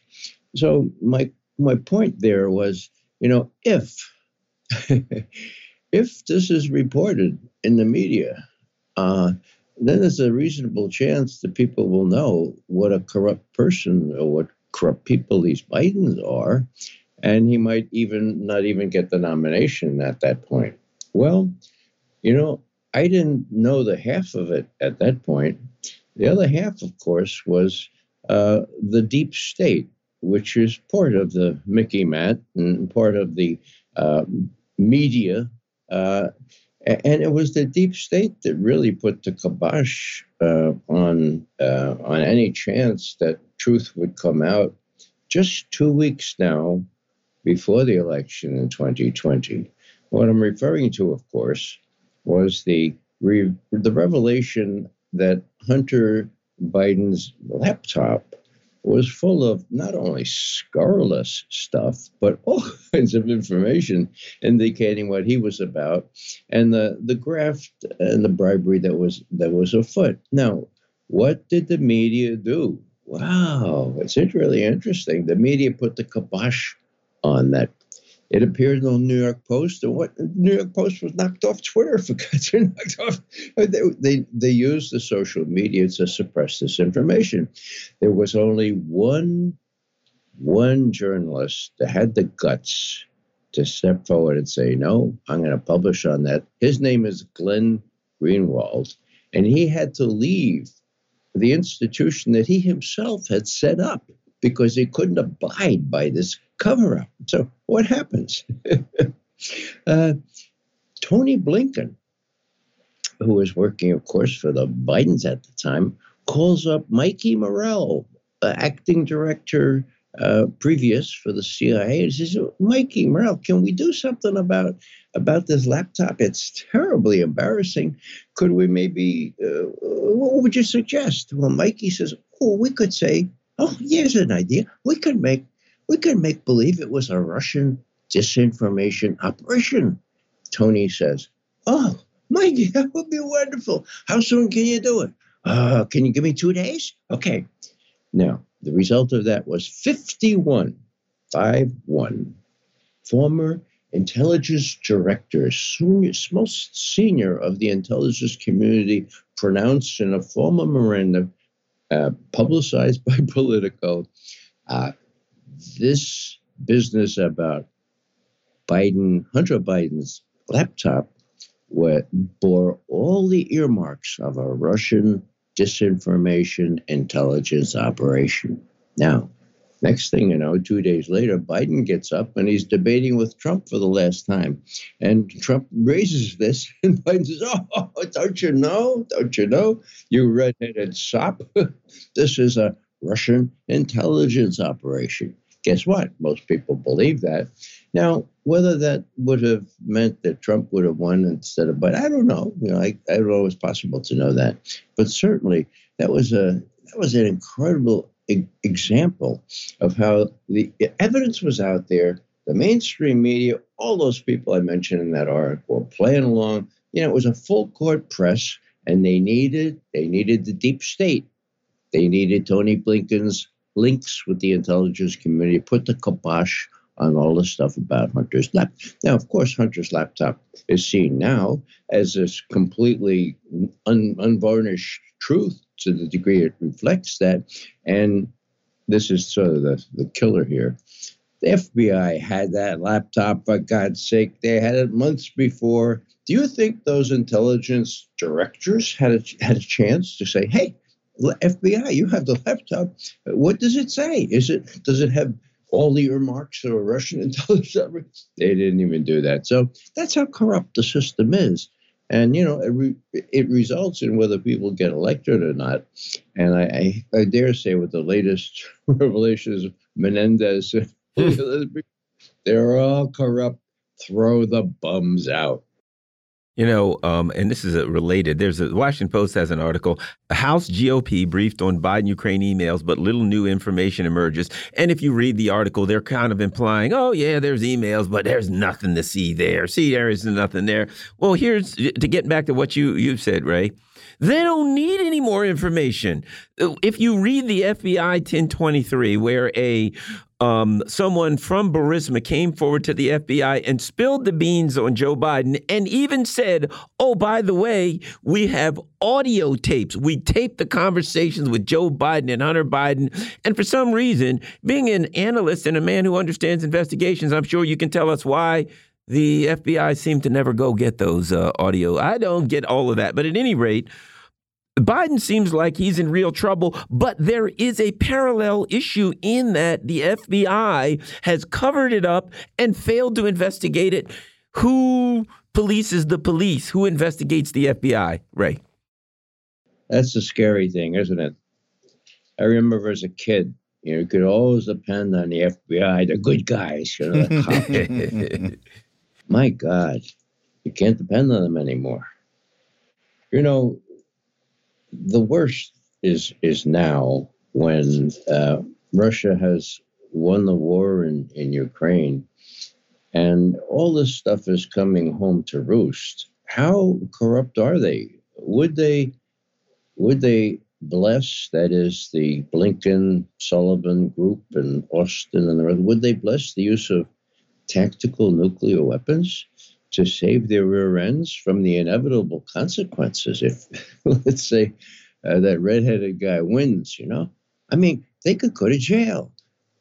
So my my point there was, you know, if if this is reported in the media, uh, then there's a reasonable chance that people will know what a corrupt person or what corrupt people these Bidens are, and he might even not even get the nomination at that point. Well, you know, I didn't know the half of it at that point. The other half, of course, was uh, the deep state, which is part of the MICIMATT and part of the uh, media. Uh, and it was the deep state that really put the kibosh uh, on uh, on any chance that truth would come out. Just two weeks now before the election in 2020. What I'm referring to, of course, was the re- the revelation that Hunter Biden's laptop was full of not only scurrilous stuff, but all kinds of information indicating what he was about, and the the graft and the bribery that was that was afoot. Now, what did the media do? Wow, it's really interesting. The media put the kibosh on that. It appeared in the New York Post, and what New York Post was knocked off Twitter for God's sake, knocked off. They, they they used the social media to suppress this information. There was only one one journalist that had the guts to step forward and say, "No, I'm going to publish on that." His name is Glenn Greenwald, and he had to leave the institution that he himself had set up because he couldn't abide by this cover up. So what happens? uh, Tony Blinken, who was working, of course, for the Bidens at the time, calls up Mikey Morell, uh, acting director uh, previous for the CIA, and says, "Mikey Morell, can we do something about about this laptop? It's terribly embarrassing. Could we maybe? Uh, what would you suggest?" Well, Mikey says, "Oh, we could say." Oh, here's an idea. We could make we can make believe it was a Russian disinformation operation. Tony says, Oh, Mikey, that would be wonderful. How soon can you do it? Uh, can you give me two days? Okay. Now, the result of that was 51, 5 1. Former intelligence director, most senior of the intelligence community, pronounced in a former memorandum uh, publicized by Politico, uh, this business about Biden, Hunter Biden's laptop bore all the earmarks of a Russian disinformation intelligence operation. Now, next thing you know, two days later, Biden gets up and he's debating with Trump for the last time. And Trump raises this, and Biden says, Oh, don't you know? Don't you know? You redheaded sop. this is a Russian intelligence operation. Guess what? Most people believe that. Now, whether that would have meant that Trump would have won instead of Biden, I don't know. You know, I, I don't know it's possible to know that, but certainly that was a that was an incredible e- example of how the evidence was out there. The mainstream media, all those people I mentioned in that article, were playing along. You know, it was a full court press, and they needed they needed the deep state. They needed Tony Blinken's links with the intelligence community, put the kibosh on all the stuff about Hunter's laptop. Now, of course, Hunter's laptop is seen now as this completely un- unvarnished truth to the degree it reflects that. And this is sort of the, the killer here. The FBI had that laptop, for God's sake. They had it months before. Do you think those intelligence directors had a, had a chance to say, hey, FBI, you have the laptop. What does it say? Is it does it have all the earmarks of a Russian intelligence? They didn't even do that. So that's how corrupt the system is. And you know, it, re, it results in whether people get elected or not. And I, I, I dare say, with the latest revelations, Menendez, hmm. they're all corrupt. Throw the bums out. You know, um, and this is related. There's a Washington Post has an article. House GOP briefed on Biden Ukraine emails, but little new information emerges. And if you read the article, they're kind of implying, "Oh yeah, there's emails, but there's nothing to see there. See, there is nothing there." Well, here's to get back to what you you said, Ray. They don't need any more information. If you read the FBI 1023, where a um, someone from Burisma came forward to the FBI and spilled the beans on Joe Biden and even said, Oh, by the way, we have audio tapes. We taped the conversations with Joe Biden and Hunter Biden. And for some reason, being an analyst and a man who understands investigations, I'm sure you can tell us why the FBI seemed to never go get those uh, audio. I don't get all of that. But at any rate, Biden seems like he's in real trouble, but there is a parallel issue in that the FBI has covered it up and failed to investigate it. Who polices the police? Who investigates the FBI? Ray. That's the scary thing, isn't it? I remember as a kid, you know, you could always depend on the FBI, the good guys, you know. My God, you can't depend on them anymore. You know, the worst is is now when uh, Russia has won the war in, in Ukraine and all this stuff is coming home to roost. How corrupt are they? Would they would they bless that is the Blinken Sullivan group and Austin and the rest would they bless the use of tactical nuclear weapons to save their rear ends from the inevitable consequences if, let's say, uh, that redheaded guy wins, you know? I mean, they could go to jail.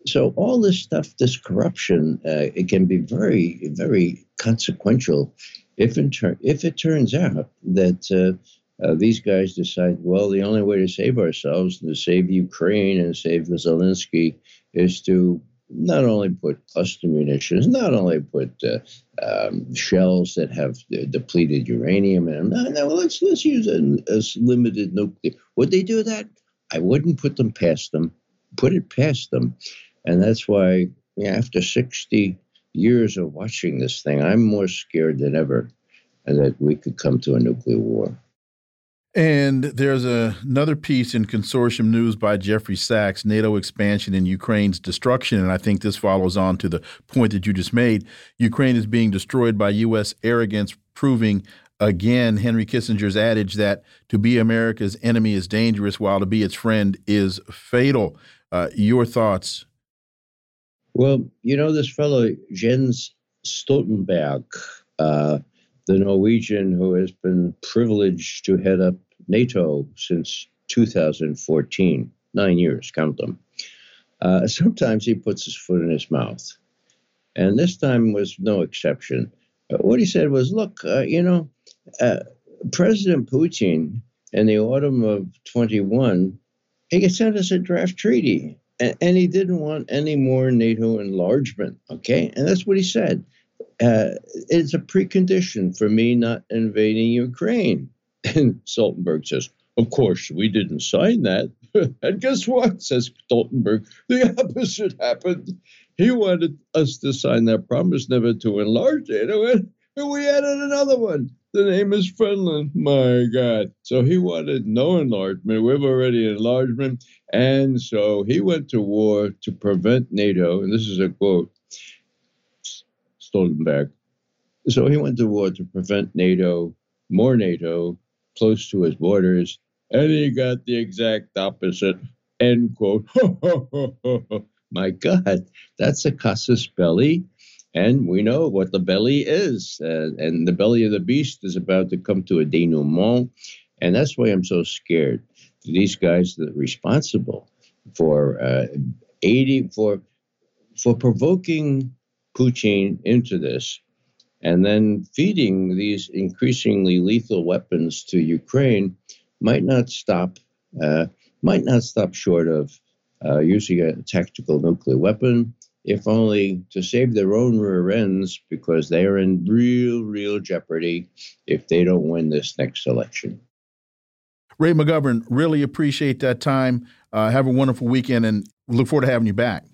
So all this stuff, this corruption, uh, it can be very, very consequential if, in ter- if it turns out that uh, uh, these guys decide, well, the only way to save ourselves, to save Ukraine and save Zelensky, is to not only put cluster munitions, not only put uh, um, shells that have depleted uranium in them. No, no, let's let's use a, a limited nuclear. Would they do that? I wouldn't put them past them. Put it past them, and that's why after sixty years of watching this thing, I'm more scared than ever that we could come to a nuclear war. And there's a, another piece in consortium news by Jeffrey Sachs, NATO expansion and Ukraine's destruction. And I think this follows on to the point that you just made. Ukraine is being destroyed by U.S. arrogance, proving again Henry Kissinger's adage that to be America's enemy is dangerous, while to be its friend is fatal. Uh, your thoughts? Well, you know, this fellow, Jens Stoltenberg, uh, the Norwegian who has been privileged to head up NATO since 2014, nine years, count them. Uh, sometimes he puts his foot in his mouth. And this time was no exception. Uh, what he said was, look, uh, you know, uh, President Putin in the autumn of 21, he sent us a draft treaty and, and, he didn't want any more NATO enlargement. Okay. And that's what he said. Uh, it's a precondition for me not invading Ukraine. And Stoltenberg says, Of course, we didn't sign that. and guess what? Says Stoltenberg. The opposite happened. He wanted us to sign that promise never to enlarge NATO. And we added another one. The name is Finland. My God. So he wanted no enlargement. We've already enlargement. And so he went to war to prevent NATO. And this is a quote Stoltenberg. So he went to war to prevent NATO, more NATO, close to his borders. And he got the exact opposite. End quote. My God, that's a casus belli and we know what the belly is. Uh, and the belly of the beast is about to come to a denouement. And that's why I'm so scared. These guys that are responsible for uh, 80 for for provoking Putin into this and then feeding these increasingly lethal weapons to Ukraine might not stop uh, might not stop short of uh, using a tactical nuclear weapon if only to save their own rear ends because they are in real, real jeopardy if they don't win this next election. Ray McGovern, really appreciate that time. Uh, have a wonderful weekend and look forward to having you back.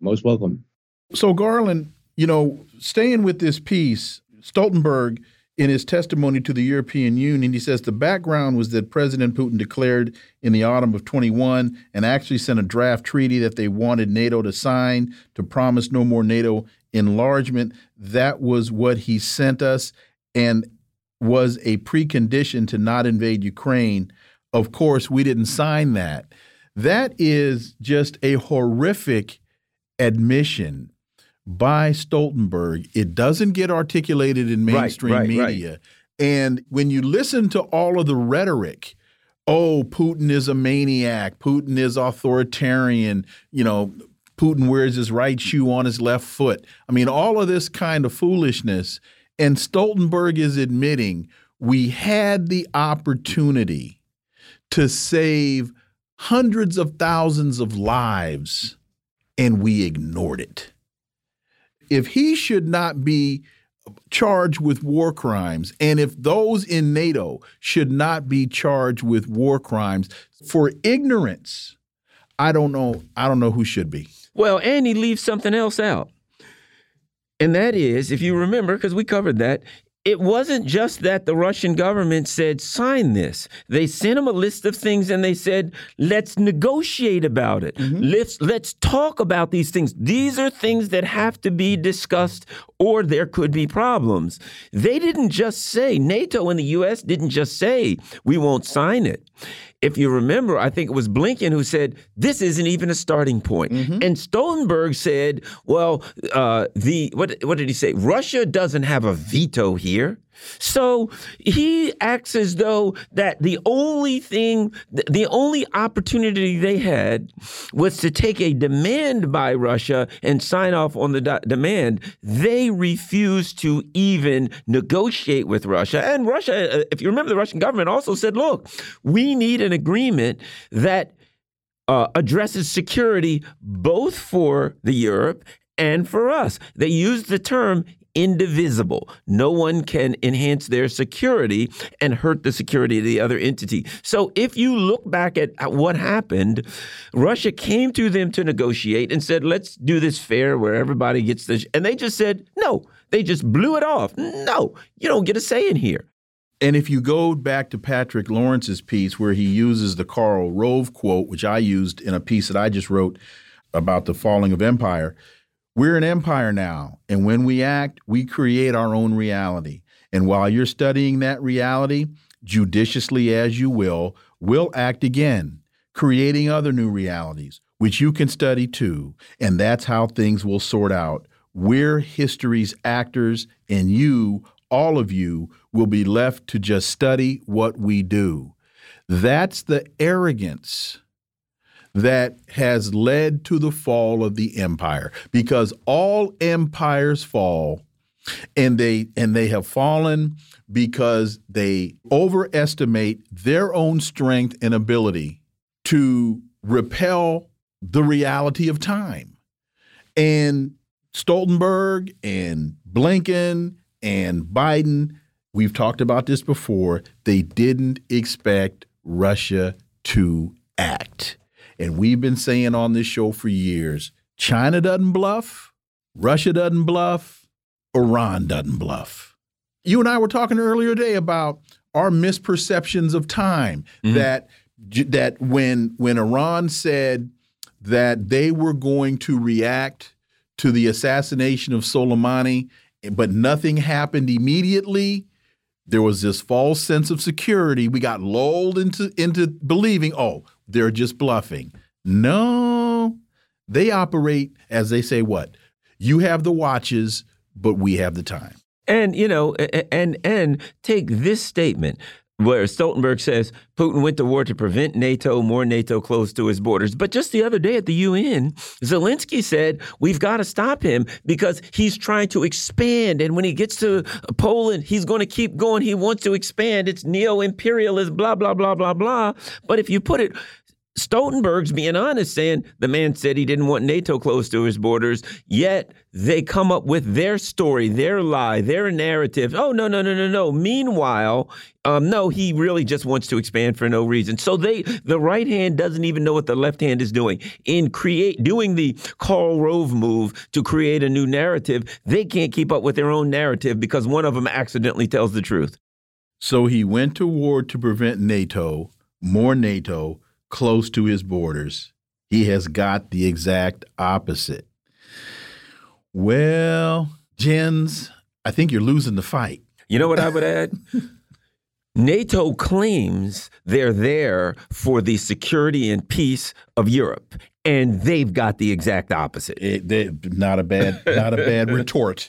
Most welcome. So, Garland, you know, staying with this piece, Stoltenberg in his testimony to the European Union, he says the background was that President Putin declared in the autumn of 21 and actually sent a draft treaty that they wanted NATO to sign to promise no more NATO enlargement. That was what he sent us and was a precondition to not invade Ukraine. Of course, we didn't sign that. That is just a horrific admission by Stoltenberg. It doesn't get articulated in mainstream right, right, media. Right. And when you listen to all of the rhetoric, oh, Putin is a maniac, Putin is authoritarian, you know, Putin wears his right shoe on his left foot. I mean, all of this kind of foolishness. And Stoltenberg is admitting we had the opportunity to save hundreds of thousands of lives and we ignored it if he should not be charged with war crimes and if those in NATO should not be charged with war crimes for ignorance I don't know I don't know who should be. Well and he leaves something else out. And that is if you remember because we covered that it wasn't just that the Russian government said, sign this. They sent him a list of things and they said, let's negotiate about it. Mm -hmm. Let's, let's talk about these things. These are things that have to be discussed or there could be problems. They didn't just say, NATO and the US didn't just say, we won't sign it if you remember, I think it was Blinken who said this isn't even a starting point. Mm -hmm. And Stoltenberg said, "Well, uh, the what what did he say? Russia doesn't have a veto here." So he acts as though that the only thing, the only opportunity they had was to take a demand by Russia and sign off on the demand. They refused to even negotiate with Russia. And Russia, uh, if you remember, the Russian government also said, look, we need an agreement that uh, addresses security both for the Europe and for us. They used the term indivisible. No one can enhance their security and hurt the security of the other entity. So if you look back at, at what happened, Russia came to them to negotiate and said, let's do this fair where everybody gets this. And they just said, no, they just blew it off. No, you don't get a say in here. And if you go back to Patrick Lawrence's piece where he uses the Karl Rove quote, which I used in a piece that I just wrote about the falling of empire, we're an empire now, and when we act, we create our own reality. And while you're studying that reality, judiciously as you will, we'll act again, creating other new realities, which you can study too. And that's how things will sort out. We're history's actors, and you, all of you, will be left to just study what we do. That's the arrogance that has led to the fall of the empire because all empires fall and they and they have fallen because they overestimate their own strength and ability to repel the reality of time. And Stoltenberg and Blinken and Biden, we've talked about this before, they didn't expect Russia to act. And we've been saying on this show for years China doesn't bluff, Russia doesn't bluff, Iran doesn't bluff. You and I were talking earlier today about our misperceptions of time mm -hmm. that that when when Iran said that they were going to react to the assassination of Soleimani, but nothing happened immediately. There was this false sense of security. We got lulled into into believing, oh, they're just bluffing. No, they operate as they say. What you have the watches, but we have the time. And you know, and and take this statement where Stoltenberg says Putin went to war to prevent NATO, more NATO close to his borders. But just the other day at the UN, Zelensky said we've got to stop him because he's trying to expand. And when he gets to Poland, he's going to keep going. He wants to expand. It's neo imperialist, blah, blah, blah, blah, blah. But if you put it Stoltenberg's being honest, saying the man said he didn't want NATO close to his borders, yet they come up with their story, their lie, their narrative. Oh, no, no, no, no, no. Meanwhile, um, no, he really just wants to expand for no reason. So they, the right hand doesn't even know what the left hand is doing. In create, doing the Karl Rove move to create a new narrative, they can't keep up with their own narrative because one of them accidentally tells the truth. So he went to war to prevent NATO, more NATO, close to his borders. He has got the exact opposite. Well, Jens, I think you're losing the fight. You know what I would add? NATO claims they're there for the security and peace of Europe, and they've got the exact opposite. It, not a bad, not a bad retort.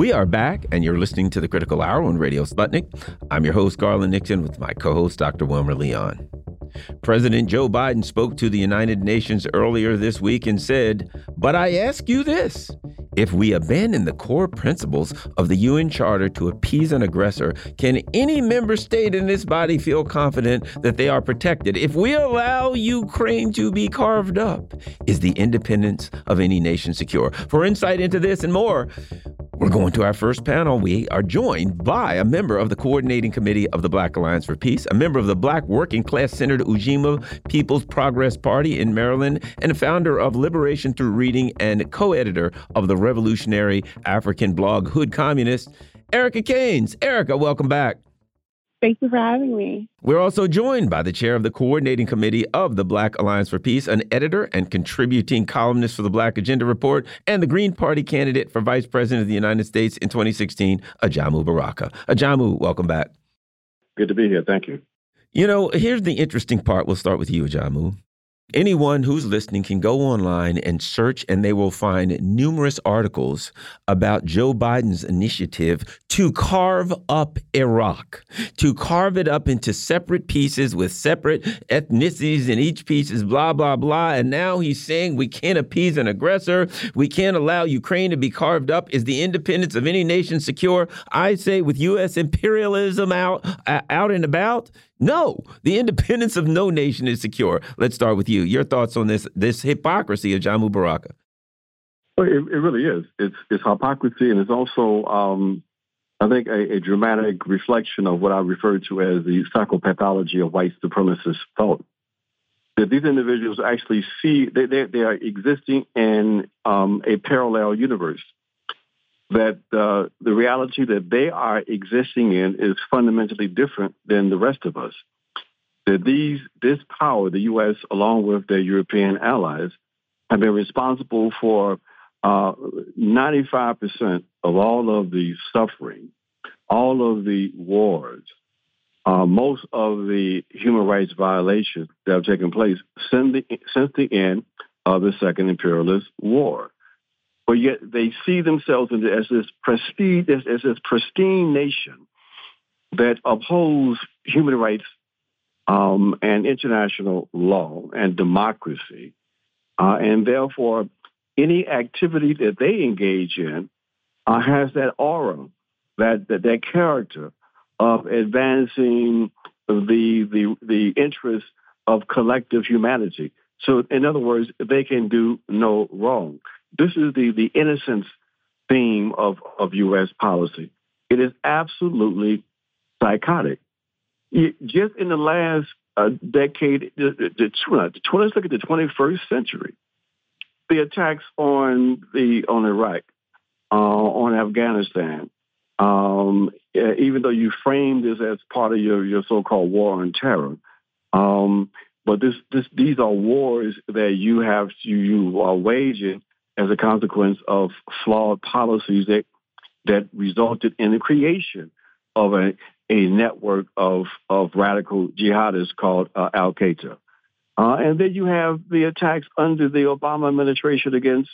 We are back, and you're listening to the Critical Hour on Radio Sputnik. I'm your host, Garland Nixon, with my co host, Dr. Wilmer Leon. President Joe Biden spoke to the United Nations earlier this week and said, But I ask you this if we abandon the core principles of the UN Charter to appease an aggressor, can any member state in this body feel confident that they are protected? If we allow Ukraine to be carved up, is the independence of any nation secure? For insight into this and more, we're going to our first panel. We are joined by a member of the coordinating committee of the Black Alliance for Peace, a member of the Black Working Class Centered Ujima People's Progress Party in Maryland, and a founder of Liberation Through Reading and co editor of the revolutionary African blog Hood Communist, Erica Caines. Erica, welcome back. Thank you for having me. We're also joined by the chair of the coordinating committee of the Black Alliance for Peace, an editor and contributing columnist for the Black Agenda Report, and the Green Party candidate for Vice President of the United States in 2016, Ajamu Baraka. Ajamu, welcome back. Good to be here. Thank you. You know, here's the interesting part. We'll start with you, Ajamu. Anyone who's listening can go online and search, and they will find numerous articles about Joe Biden's initiative to carve up Iraq, to carve it up into separate pieces with separate ethnicities, and each piece is blah, blah, blah. And now he's saying we can't appease an aggressor. We can't allow Ukraine to be carved up. Is the independence of any nation secure? I say, with U.S. imperialism out, uh, out and about, no, the independence of no nation is secure. Let's start with you. Your thoughts on this this hypocrisy Ajamu Baraka? Well, it, it really is. It's it's hypocrisy, and it's also, um, I think, a, a, dramatic reflection of what I refer to as the psychopathology of white supremacist thought. That these individuals actually see they they, they are existing in um, a parallel universe that uh, the reality that they are existing in is fundamentally different than the rest of us. That these, this power, the U.S., along with their European allies, have been responsible for uh, 95% of all of the suffering, all of the wars, uh, most of the human rights violations that have taken place since the, since the end of the Second Imperialist War. But yet they see themselves as this prestige, as, as this pristine nation that upholds human rights um, and international law and democracy. Uh, and therefore, any activity that they engage in uh, has that aura, that, that, that character of advancing the, the, the interests of collective humanity. So, in other words, they can do no wrong. This is the, the innocence theme of, of U.S. policy. It is absolutely psychotic. Just in the last uh, decade, the, the, the, let's look at the 21st century. The attacks on the on Iraq, uh, on Afghanistan, um, even though you framed this as part of your, your so-called war on terror, um, but this, this, these are wars that you have you are waging as a consequence of flawed policies that that resulted in the creation of a, a network of, of radical jihadists called uh, Al Qaeda. Uh, and then you have the attacks under the Obama administration against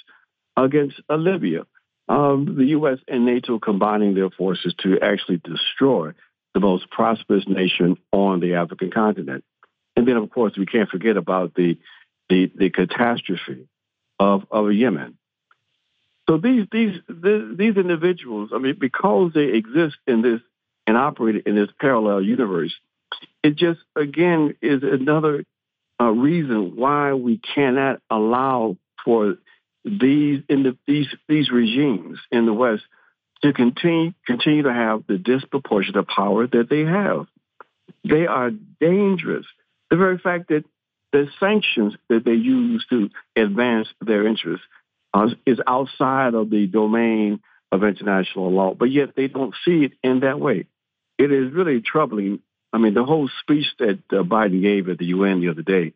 against uh, Libya. Um, the U.S. and NATO combining their forces to actually destroy the most prosperous nation on the African continent. And then, of course, we can't forget about the the, the catastrophe of, of Yemen. So these these these individuals, I mean, because they exist in this and operate in this parallel universe, it just again is another uh, reason why we cannot allow for these in the, these these regimes in the West to continue continue to have the disproportionate power that they have. They are dangerous. The very fact that the sanctions that they use to advance their interests uh, is outside of the domain of international law, but yet they don't see it in that way. It is really troubling. I mean, the whole speech that uh, Biden gave at the UN the other day,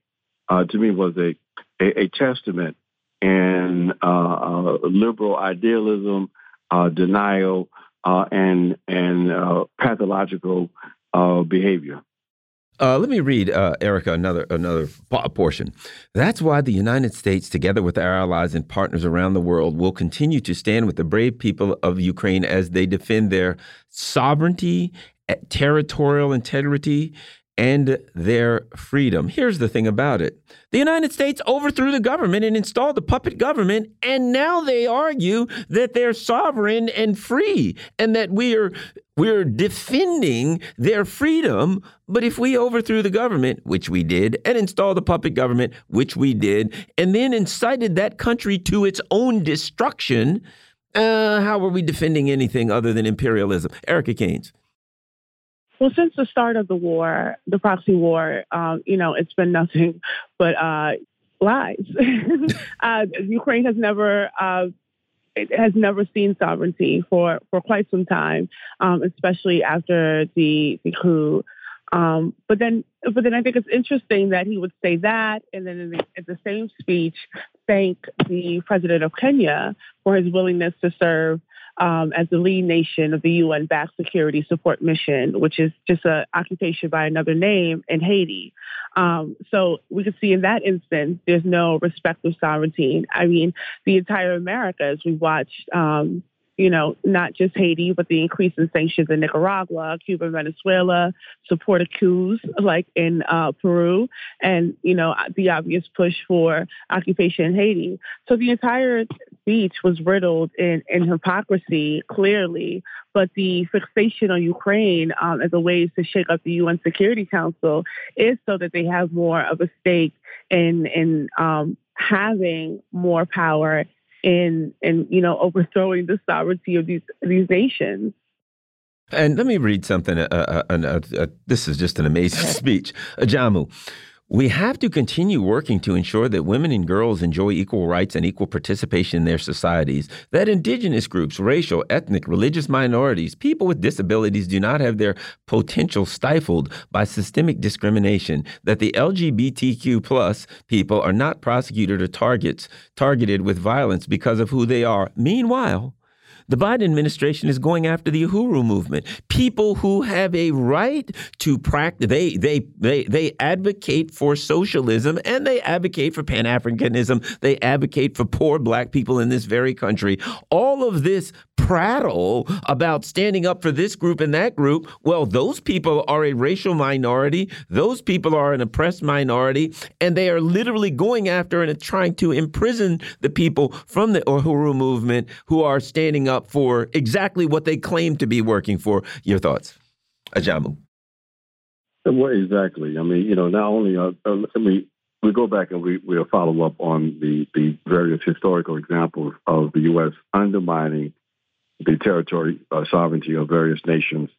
uh, to me, was a, a, a testament and uh, uh, liberal idealism, uh, denial, and and pathological behavior. Uh, let me read, uh, Erica, another another portion. That's why the United States, together with our allies and partners around the world, will continue to stand with the brave people of Ukraine as they defend their sovereignty, eh, territorial integrity, and their freedom. Here's the thing about it the United States overthrew the government and installed the puppet government, and now they argue that they're sovereign and free and that we're we're defending their freedom. But if we overthrew the government, which we did, and installed the puppet government, which we did, and then incited that country to its own destruction, uh, how are we defending anything other than imperialism? Erica Caines. Well, since the start of the war, the proxy war, um, you know, it's been nothing but uh, lies. uh, Ukraine has never uh, has never seen sovereignty for, for quite some time, um, especially after the the coup. Um, but then, but then I think it's interesting that he would say that, and then in the, in the same speech, thank the president of Kenya for his willingness to serve um, as the lead nation of the UN-backed security support mission, which is just an occupation by another name in Haiti. Um, so we can see in that instance, there's no respect of sovereignty. I mean, the entire Americas, we watched um, you know, not just Haiti, but the increase in sanctions in Nicaragua, Cuba, Venezuela, supported coups like in uh, Peru, and, you know, the obvious push for occupation in Haiti. So the entire speech was riddled in, in hypocrisy, clearly, but the fixation on Ukraine um, as a way to shake up the UN Security Council is so that they have more of a stake in, in um, having more power in in you know overthrowing the sovereignty of these these nations. And let me read something. Uh, uh, uh, uh this is just an amazing speech. Ajamu, we have to continue working to ensure that women and girls enjoy equal rights and equal participation in their societies, that indigenous groups, racial, ethnic, religious minorities, people with disabilities do not have their potential stifled by systemic discrimination, that the LGBTQ plus people are not prosecuted or targets targeted with violence because of who they are. Meanwhile, the Biden administration is going after the Uhuru movement. People who have a right to practice, they, they, they, they advocate for socialism and they advocate for Pan Africanism. They advocate for poor black people in this very country. All of this prattle about standing up for this group and that group, well, those people are a racial minority. Those people are an oppressed minority, and they are literally going after and trying to imprison the people from the Uhuru movement who are standing up for exactly what they claim to be working for. Your thoughts, Ajamu? Well, exactly. I mean, you know, not only uh, uh, we we go back and we we'll follow up on the the various historical examples of the U.S. undermining the territory uh, sovereignty of various nations.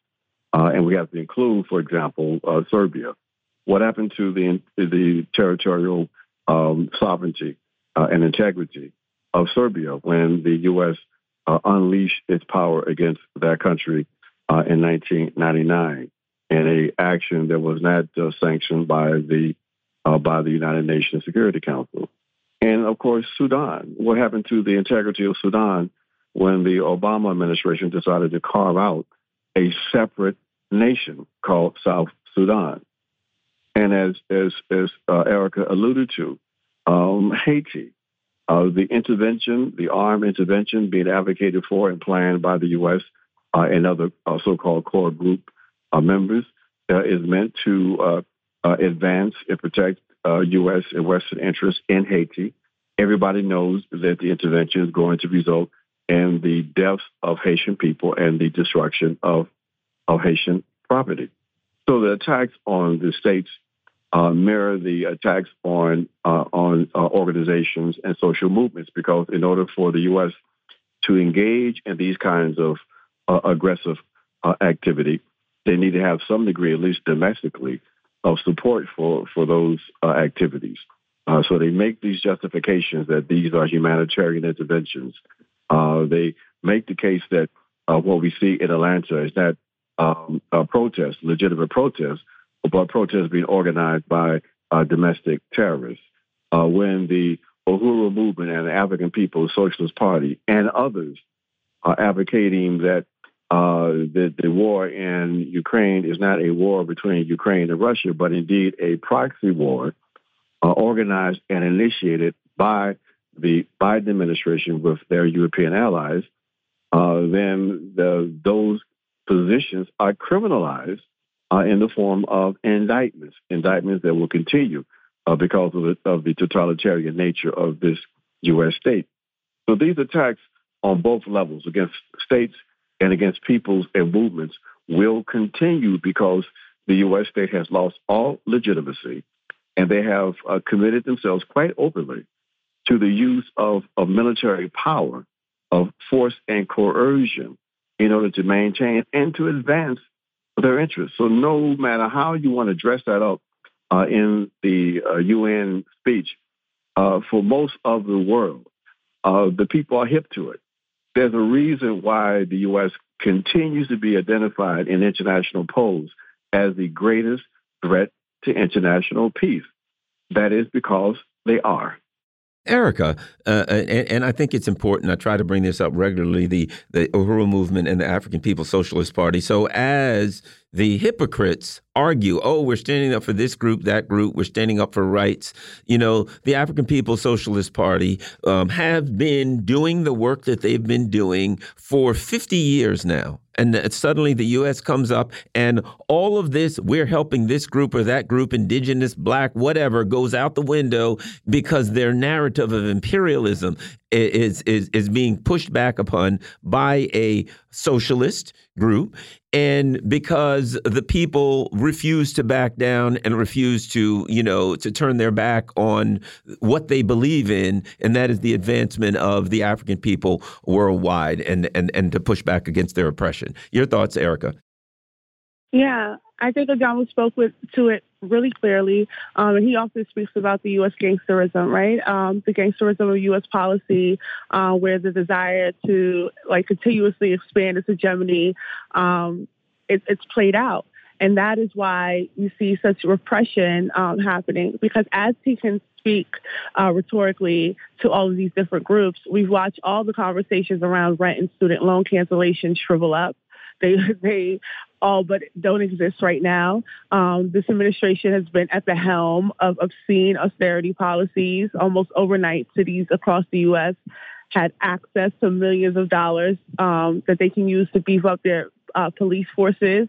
Uh, and we have to include, for example, uh, Serbia. What happened to the, the territorial um, sovereignty uh, and integrity of Serbia when the U.S. Uh, unleashed its power against that country uh, in 1999 in a action that was not sanctioned by the by the United Nations Security Council? And of course, Sudan. What happened to the integrity of Sudan when the Obama administration decided to carve out a separate nation called South Sudan. And as as as uh, Erica alluded to, um, Haiti, uh, the intervention, the armed intervention being advocated for and planned by the U.S. Uh, and other uh, so-called core group uh, members, uh, is meant to advance and protect U.S. and Western interests in Haiti. Everybody knows that the intervention is going to result in the deaths of Haitian people and the destruction of, of Haitian property. So the attacks on the states uh, mirror the attacks on uh, on uh, organizations and social movements because in order for the U.S. to engage in these kinds of uh, aggressive uh, activity, they need to have some degree, at least domestically, of support for for those uh, activities. so they make these justifications that these are humanitarian interventions they make the case that what we see in Atlanta is not um, a protest, legitimate protest, but protests being organized by uh, domestic terrorists. Uh, when the Uhuru movement and the African People's Socialist Party and others are advocating that uh, the, the war in Ukraine is not a war between Ukraine and Russia, but indeed a proxy war uh, organized and initiated by the Biden administration with their European allies, uh, then the, those positions are criminalized uh, in the form of indictments, indictments that will continue uh, because of the, of the totalitarian nature of this U.S. state. So these attacks on both levels against states and against peoples and movements will continue because the U.S. state has lost all legitimacy and they have uh, committed themselves quite openly to the use of, of military power, of force and coercion in order to maintain and to advance their interests. So no matter how you want to dress that up uh, in the uh, UN speech, uh, for most of the world, uh, the people are hip to it. There's a reason why the U.S. continues to be identified in international polls as the greatest threat to international peace. That is because they are. Erica, uh, and, and, I think it's important. I try to bring this up regularly: the the Uhuru movement and the African People's Socialist Party. So, as the hypocrites argue, oh, we're standing up for this group, that group, we're standing up for rights. You know, the African People's Socialist Party um, have been doing the work that they've been doing for 50 years now. And suddenly the U.S. comes up, and all of this, we're helping this group or that group, indigenous, black, whatever, goes out the window because their narrative of imperialism is is is being pushed back upon by a socialist group. And because the people refuse to back down and refuse to you know to turn their back on what they believe in and that is the advancement of the african people worldwide and and and to push back against their oppression. Your thoughts erica yeah I think Ajamu spoke with, to it really clearly, um, and he also speaks about the U.S. gangsterism, right? Um, the gangsterism of U.S. policy, uh, where the desire to like continuously expand its hegemony, um, it, it's played out. And that is why you see such repression um, happening because as he can speak uh, rhetorically to all of these different groups, we've watched all the conversations around rent and student loan cancellation shrivel up. They, they all but don't exist right now. Um, this administration has been at the helm of obscene austerity policies. Almost overnight, cities across the U.S. had access to millions of dollars um, that they can use to beef up their uh, police forces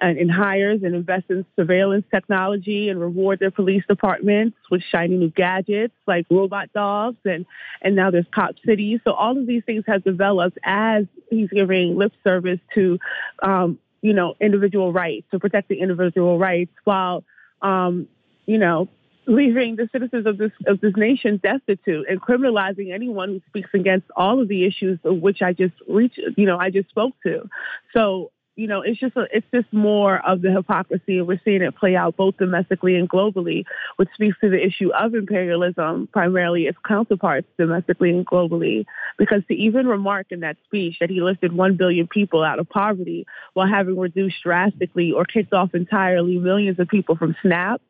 and in hires and invest in surveillance technology and reward their police departments with shiny new gadgets like robot dogs and and now there's cop cities. So all of these things have developed as he's giving lip service to um, you know, individual rights, to protect the individual rights while, um, you know, leaving the citizens of this of this nation destitute and criminalizing anyone who speaks against all of the issues of which I just reach, you know, I just spoke to. So you know, it's just a, it's just more of the hypocrisy, and we're seeing it play out both domestically and globally, which speaks to the issue of imperialism, primarily its counterparts domestically and globally. Because to even remark in that speech that he lifted one billion people out of poverty while having reduced drastically or kicked off entirely millions of people from SNAP,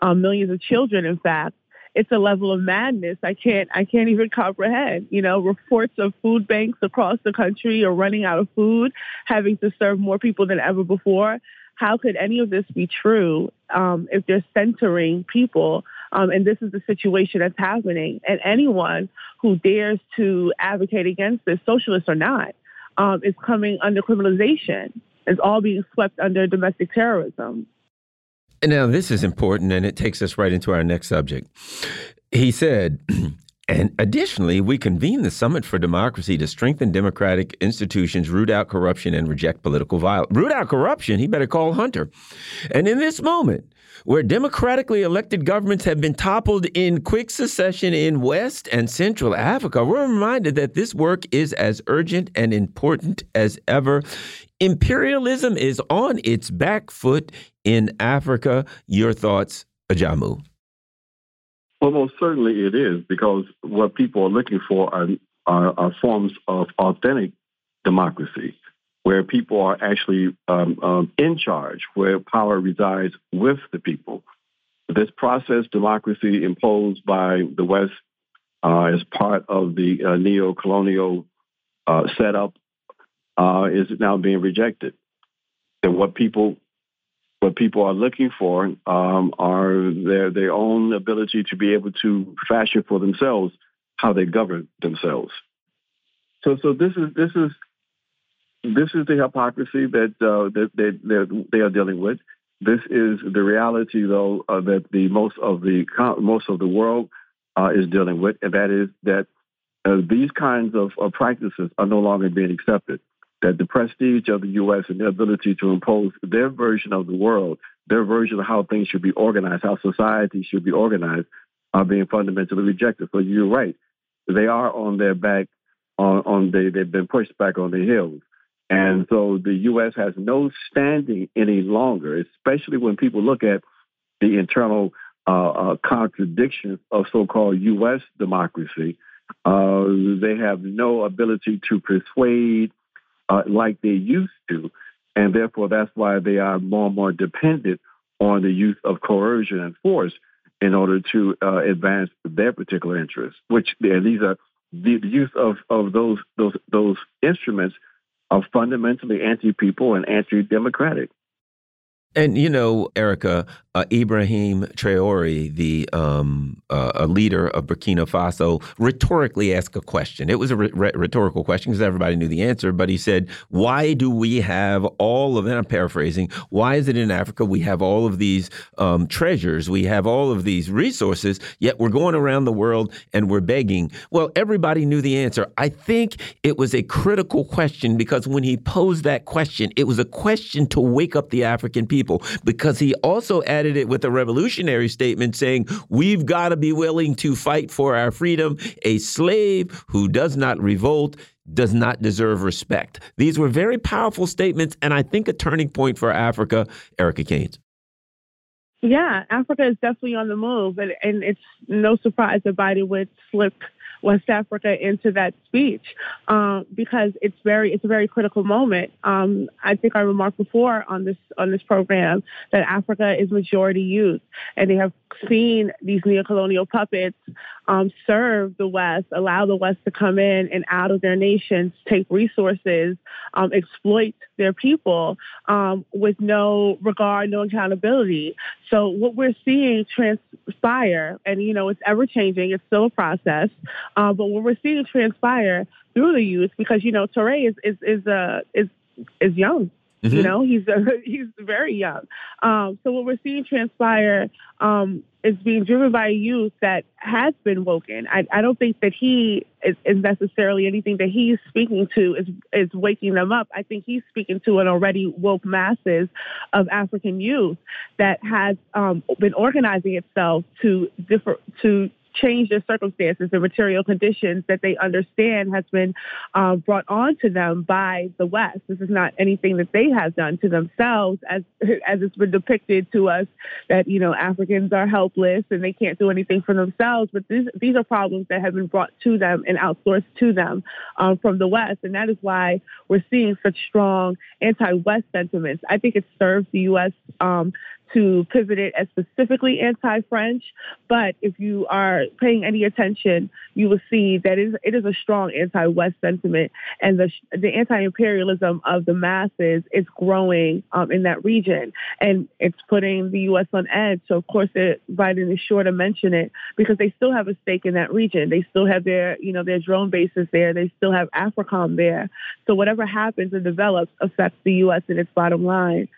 um, millions of children, in fact, it's a level of madness I can't I can't even comprehend. You know, reports of food banks across the country are running out of food, having to serve more people than ever before. How could any of this be true um, if they're centering people? Um, and this is the situation that's happening. And anyone who dares to advocate against this, socialist or not, um, is coming under criminalization. It's all being swept under domestic terrorism. Now, this is important, and it takes us right into our next subject. He said, and additionally, we convene the Summit for Democracy to strengthen democratic institutions, root out corruption, and reject political violence. Root out corruption, he better call Hunter. And in this moment, where democratically elected governments have been toppled in quick succession in West and Central Africa, we're reminded that this work is as urgent and important as ever. Imperialism is on its back foot in Africa. Your thoughts, Ajamu? Well, most certainly it is because what people are looking for are, are, are forms of authentic democracy, where people are actually um, um, in charge, where power resides with the people. This process democracy imposed by the West uh, as part of the uh, neo-colonial uh, setup uh, is now being rejected. And what people what people are looking for um, are their their own ability to be able to fashion for themselves how they govern themselves. So so this is this is this is the hypocrisy that uh, that they, they are dealing with. This is the reality, though, uh, that the most of the most of the world uh, is dealing with, and that is that uh, these kinds of, of practices are no longer being accepted that the prestige of the U.S. and their ability to impose their version of the world, their version of how things should be organized, how society should be organized, are being fundamentally rejected. So you're right. They are on their back, on, on they, they've been pushed back on the hills. And so the U.S. has no standing any longer, especially when people look at the internal uh, uh, contradictions of so-called U.S. democracy. Uh, they have no ability to persuade uh, like they used to. And therefore, that's why they are more and more dependent on the use of coercion and force in order to uh, advance their particular interests, which and these are the, the use of, of those, those, those instruments are fundamentally anti-people and anti-democratic. And you know, Erica, uh, Ibrahim Traore, the um, uh, leader of Burkina Faso, rhetorically asked a question. It was a rhetorical question because everybody knew the answer, but he said, "Why do we have all of?" And I'm paraphrasing. Why is it in Africa we have all of these um, treasures, we have all of these resources, yet we're going around the world and we're begging? Well, everybody knew the answer. I think it was a critical question because when he posed that question, it was a question to wake up the African people because he also added it with a revolutionary statement saying, We've got to be willing to fight for our freedom. A slave who does not revolt does not deserve respect. These were very powerful statements, and I think a turning point for Africa. Erica Caines. Yeah, Africa is definitely on the move, and, and it's no surprise that Biden would slip West Africa into that speech um, because it's very it's a very critical moment. Um, I think I remarked before on this on this program that Africa is majority youth, and they have seen these neocolonial puppets um, serve the West, allow the West to come in and out of their nations, take resources, um, exploit their people um, with no regard, no accountability. So what we're seeing transpire, and you know, it's ever changing. It's still a process, uh, but what we're seeing transpire through the youth, because you know, Toure is is is uh, is is young. Mm-hmm. You know, he's uh, he's very young. Um, so what we're seeing transpire um, is being driven by a youth that has been woken. I, I don't think that he is, is, necessarily anything that he's speaking to is is waking them up. I think he's speaking to an already woke masses of African youth that has um, been organizing itself to differ to change their circumstances, the material conditions that they understand has been uh, brought on to them by the West. This is not anything that they have done to themselves, as as it's been depicted to us that you know Africans are helpless and they can't do anything for themselves. But these these are problems that have been brought to them and outsourced to them um, from the West, and that is why we're seeing such strong anti-West sentiments. I think it serves the U.S. Um, to pivot it as specifically anti-French, but if you are paying any attention, you will see that it is, it is a strong anti-West sentiment, and the the anti-imperialism of the masses is growing um, in that region, and it's putting the U.S. on edge. So of course, it, Biden is sure to mention it because they still have a stake in that region. They still have their you know their drone bases there. They still have AFRICOM there. So whatever happens and develops affects the U.S. and its bottom line.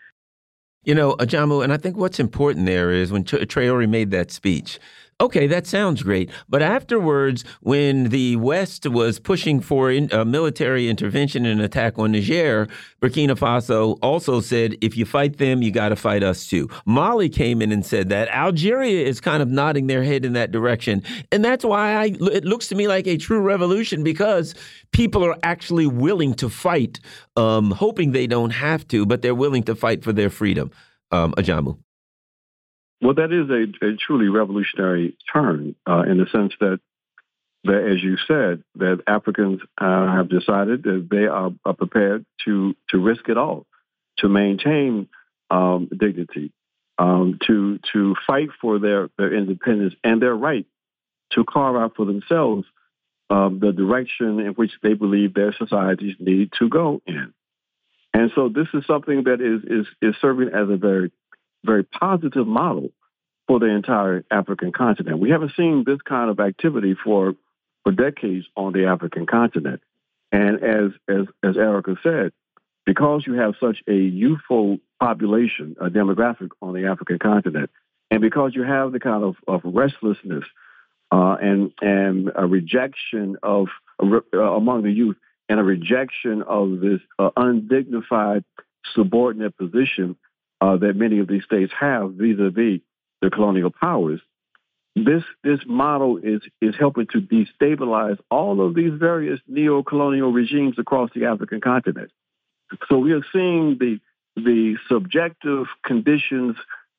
You know, Ajamu, and I think what's important there is when Traore made that speech, Okay, that sounds great. But afterwards, when the West was pushing for in, uh, military intervention and attack on Niger, Burkina Faso also said, if you fight them, you got to fight us too. Mali came in and said that. Algeria is kind of nodding their head in that direction. And that's why I, it looks to me like a true revolution because people are actually willing to fight, um, hoping they don't have to, but they're willing to fight for their freedom. Um, Ajamu. Well, that is a, a truly revolutionary turn uh, in the sense that, that, as you said, that Africans uh, have decided that they are, are, prepared to to risk it all to maintain um, dignity, um, to to fight for their their independence and their right to carve out for themselves um, the direction in which they believe their societies need to go in. And so, this is something that is is is serving as a very very positive model for the entire African continent. We haven't seen this kind of activity for for decades on the African continent. And as as as Erica said, because you have such a youthful population, a demographic on the African continent, and because you have the kind of, of restlessness uh, and and a rejection of uh, among the youth and a rejection of this uh, undignified subordinate position uh, that many of these states have vis-a-vis the colonial powers. This this model is is helping to destabilize all of these various neo-colonial regimes across the African continent. So we are seeing the the subjective conditions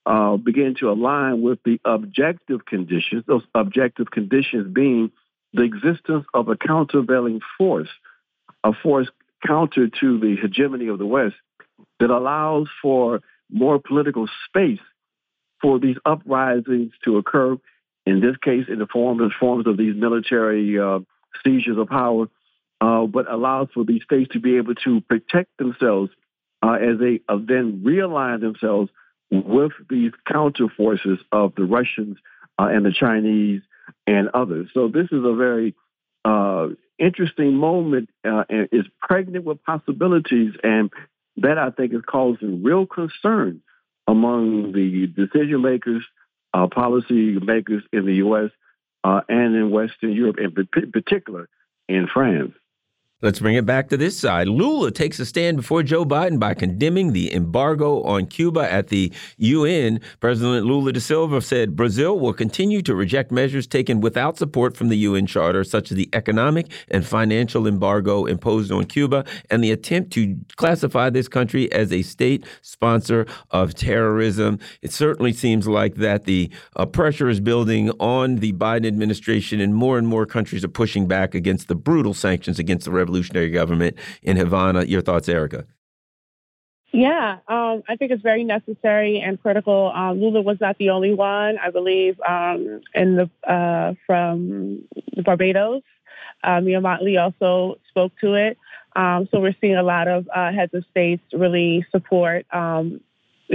uh, begin to align with the objective conditions. Those objective conditions being the existence of a countervailing force, a force counter to the hegemony of the West that allows for more political space for these uprisings to occur, in this case, in the forms, forms of these military uh, seizures of power, uh, but allows for these states to be able to protect themselves uh, as they uh, then realign themselves with these counter forces of the Russians uh, and the Chinese and others. So this is a very uh, interesting moment and is pregnant with possibilities, and that I think is causing real concern among the decision makers, uh, policy makers in the U.S. Uh, and in Western Europe, in particular in France. Let's bring it back to this side. Lula takes a stand before Joe Biden by condemning the embargo on Cuba at the UN. President Lula da Silva said Brazil will continue to reject measures taken without support from the UN Charter, such as the economic and financial embargo imposed on Cuba and the attempt to classify this country as a state sponsor of terrorism. It certainly seems like that the uh, pressure is building on the Biden administration, and more and more countries are pushing back against the brutal sanctions against the revolution revolutionary government in Havana. Your thoughts, Erica? Yeah, um, I think it's very necessary and critical. Um, Lula was not the only one, I believe, um, in the uh, from Barbados. Uh, Mia Mottley also spoke to it. Um, so we're seeing a lot of uh, heads of states really support um,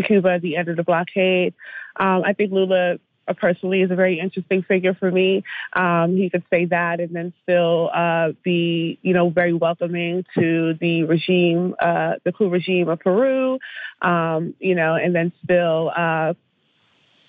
Cuba at the end of the blockade. Um, I think Lula personally is a very interesting figure for me. Um, he could say that and then still uh, be, you know, very welcoming to the regime, uh, the coup regime of Peru, um, you know, and then still uh,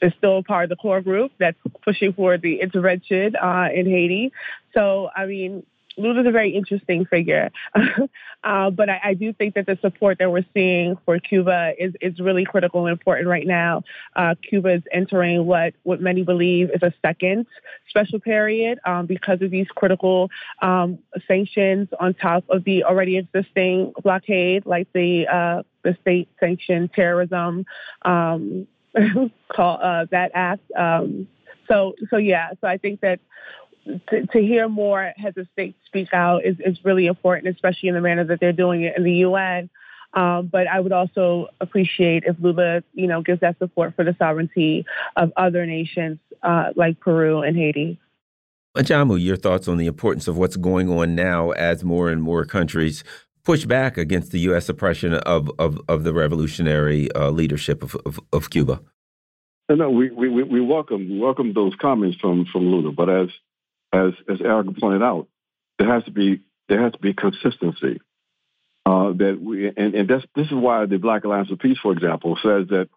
is still part of the core group that's pushing for the intervention uh, in Haiti. So, I mean, Lula's a very interesting figure, uh, but I, I, do think that the support that we're seeing for Cuba is, is really critical and important right now. Uh, Cuba is entering what, what many believe is a second special period um, because of these critical um, sanctions on top of the already existing blockade, like the uh, the state sanctioned terrorism um, call, uh, that act. Um, so so yeah, so I think that to, to, hear more heads of state speak out is, is really important, especially in the manner that they're doing it in the UN. Um, but I would also appreciate if Lula, you know, gives that support for the sovereignty of other nations uh, like Peru and Haiti. Ajamu, your thoughts on the importance of what's going on now as more and more countries push back against the U.S. oppression of of, of the revolutionary uh, leadership of, of, of Cuba. No, we, we we welcome we welcome those comments from from Lula, but as as as Erica pointed out, there has to be there has to be consistency. Uh, that we and, and that's, this is why the Black Alliance for Peace, for example, says that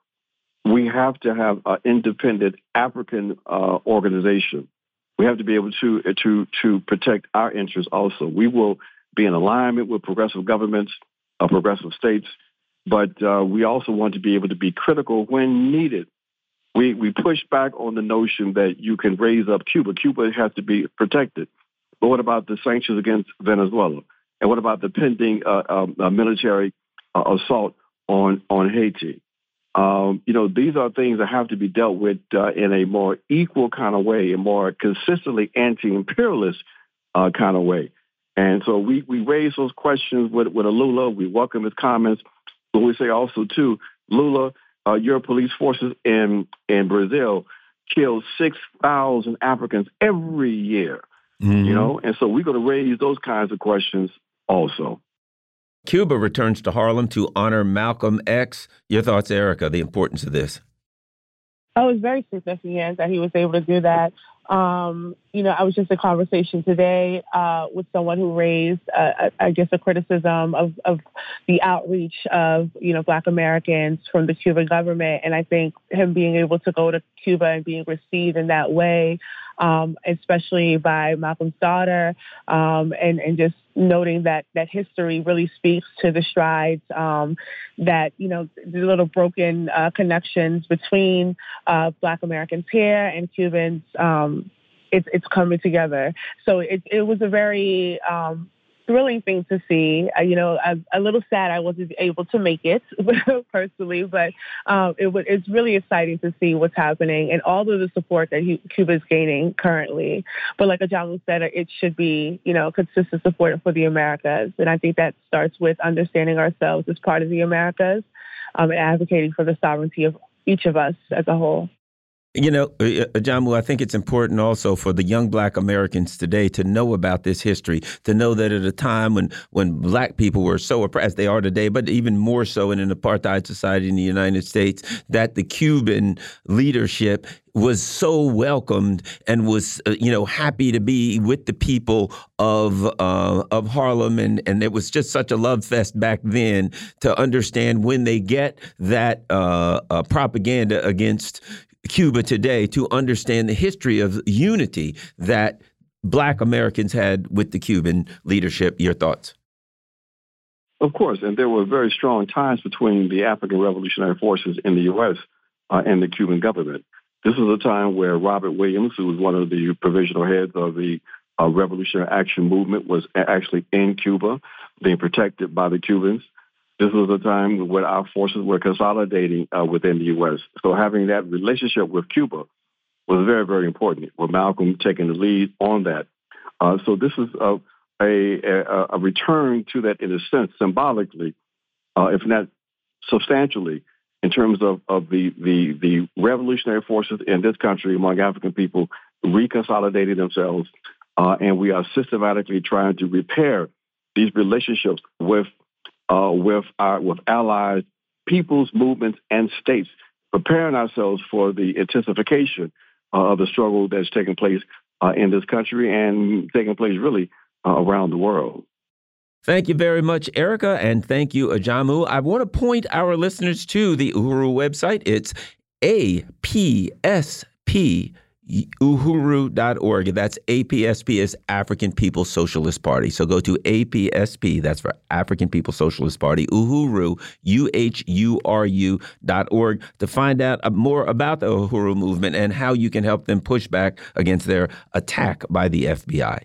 we have to have an independent African uh, organization. We have to be able to to to protect our interests. Also, we will be in alignment with progressive governments, uh, progressive states, but uh, we also want to be able to be critical when needed we we push back on the notion that you can raise up Cuba. Cuba has to be protected. But what about the sanctions against Venezuela? And what about the pending uh, um, uh, military uh, assault on on Haiti? Um, you know, these are things that have to be dealt with uh, in a more equal kind of way, a more consistently anti-imperialist uh, kind of way. And so we we raise those questions with with Lula. We welcome his comments, but we say also too, Lula uh, your police forces in in Brazil kill six thousand Africans every year. Mm-hmm. You know, and so we're going to raise those kinds of questions also. Cuba returns to Harlem to honor Malcolm X. Your thoughts, Erica, the importance of this? Oh, it's very significant that he was able to do that. Um, you know, I was just in conversation today uh, with someone who raised, uh, I guess, a criticism of, of the outreach of, you know, Black Americans from the Cuban government. And I think him being able to go to Cuba and being received in that way um, especially by Malcolm's daughter, um, and and just noting that that history really speaks to the strides um, that you know the little broken uh, connections between uh, Black Americans here and Cubans. Um, it's it's coming together. So it it was a very um, thrilling thing to see. Uh, you know, a, a, little sad I wasn't able to make it personally, but um, it it's really exciting to see what's happening and all of the support that Cuba is gaining currently. But like Ajamu said, it should be, you know, consistent support for the Americas. And I think that starts with understanding ourselves as part of the Americas um, and advocating for the sovereignty of each of us as a whole. You know, uh, uh, Jamu, I think it's important also for the young black Americans today to know about this history, to know that at a time when, when black people were so oppressed, they are today, but even more so in an apartheid society in the United States, that the Cuban leadership was so welcomed and was uh, you know happy to be with the people of uh, of Harlem. And and it was just such a love fest back then to understand when they get that uh, uh propaganda against Cuba today to understand the history of unity that black Americans had with the Cuban leadership. Your thoughts? Of course, and there were very strong ties between the African Revolutionary Forces in the U.S. Uh, and the Cuban government. This was a time where Robert Williams, who was one of the provisional heads of the uh, Revolutionary Action Movement, was actually in Cuba, being protected by the Cubans. This was a time when our forces were consolidating uh, within the U.S. So having that relationship with Cuba was very, very important, with Malcolm taking the lead on that. Uh, so this is a, a, a, return to that, in a sense, symbolically, uh, if not substantially, in terms of, of the, the, the revolutionary forces in this country among African people reconsolidating themselves. Uh, and we are systematically trying to repair these relationships with, uh, with, our, with allies, peoples, movements, and states, preparing ourselves for the intensification uh, of the struggle that's taking place uh, in this country and taking place really uh, around the world. Thank you very much, Erica, and thank you, Ajamu. I want to point our listeners to the Uhuru website. It's APSP uhuru.org. That's APSP is African People's Socialist Party. So go to APSP, that's for African People's Socialist Party, Uhuru, U-H-U-R-U dot org to find out more about the Uhuru movement and how you can help them push back against their attack by the FBI.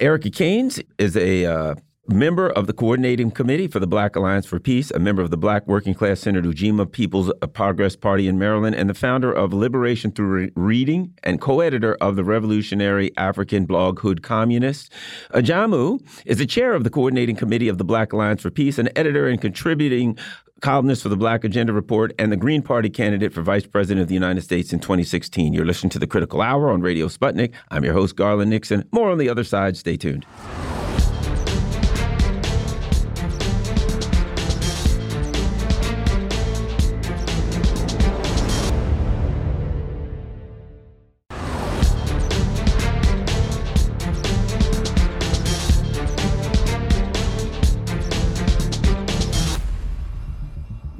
Erica Caines is a uh, member of the coordinating committee for the Black Alliance for Peace, a member of the Black Working Class Center Ujima People's Progress Party in Maryland, and the founder of Liberation Through Reading and co-editor of the revolutionary African blog Hood Communist. Ajamu is the chair of the coordinating committee of the Black Alliance for Peace, an editor and contributing columnist for the Black Agenda Report, and the Green Party candidate for Vice President of the United States in 2016. You're listening to the Critical Hour on Radio Sputnik. I'm your host, Garland Nixon. More on the other side. Stay tuned.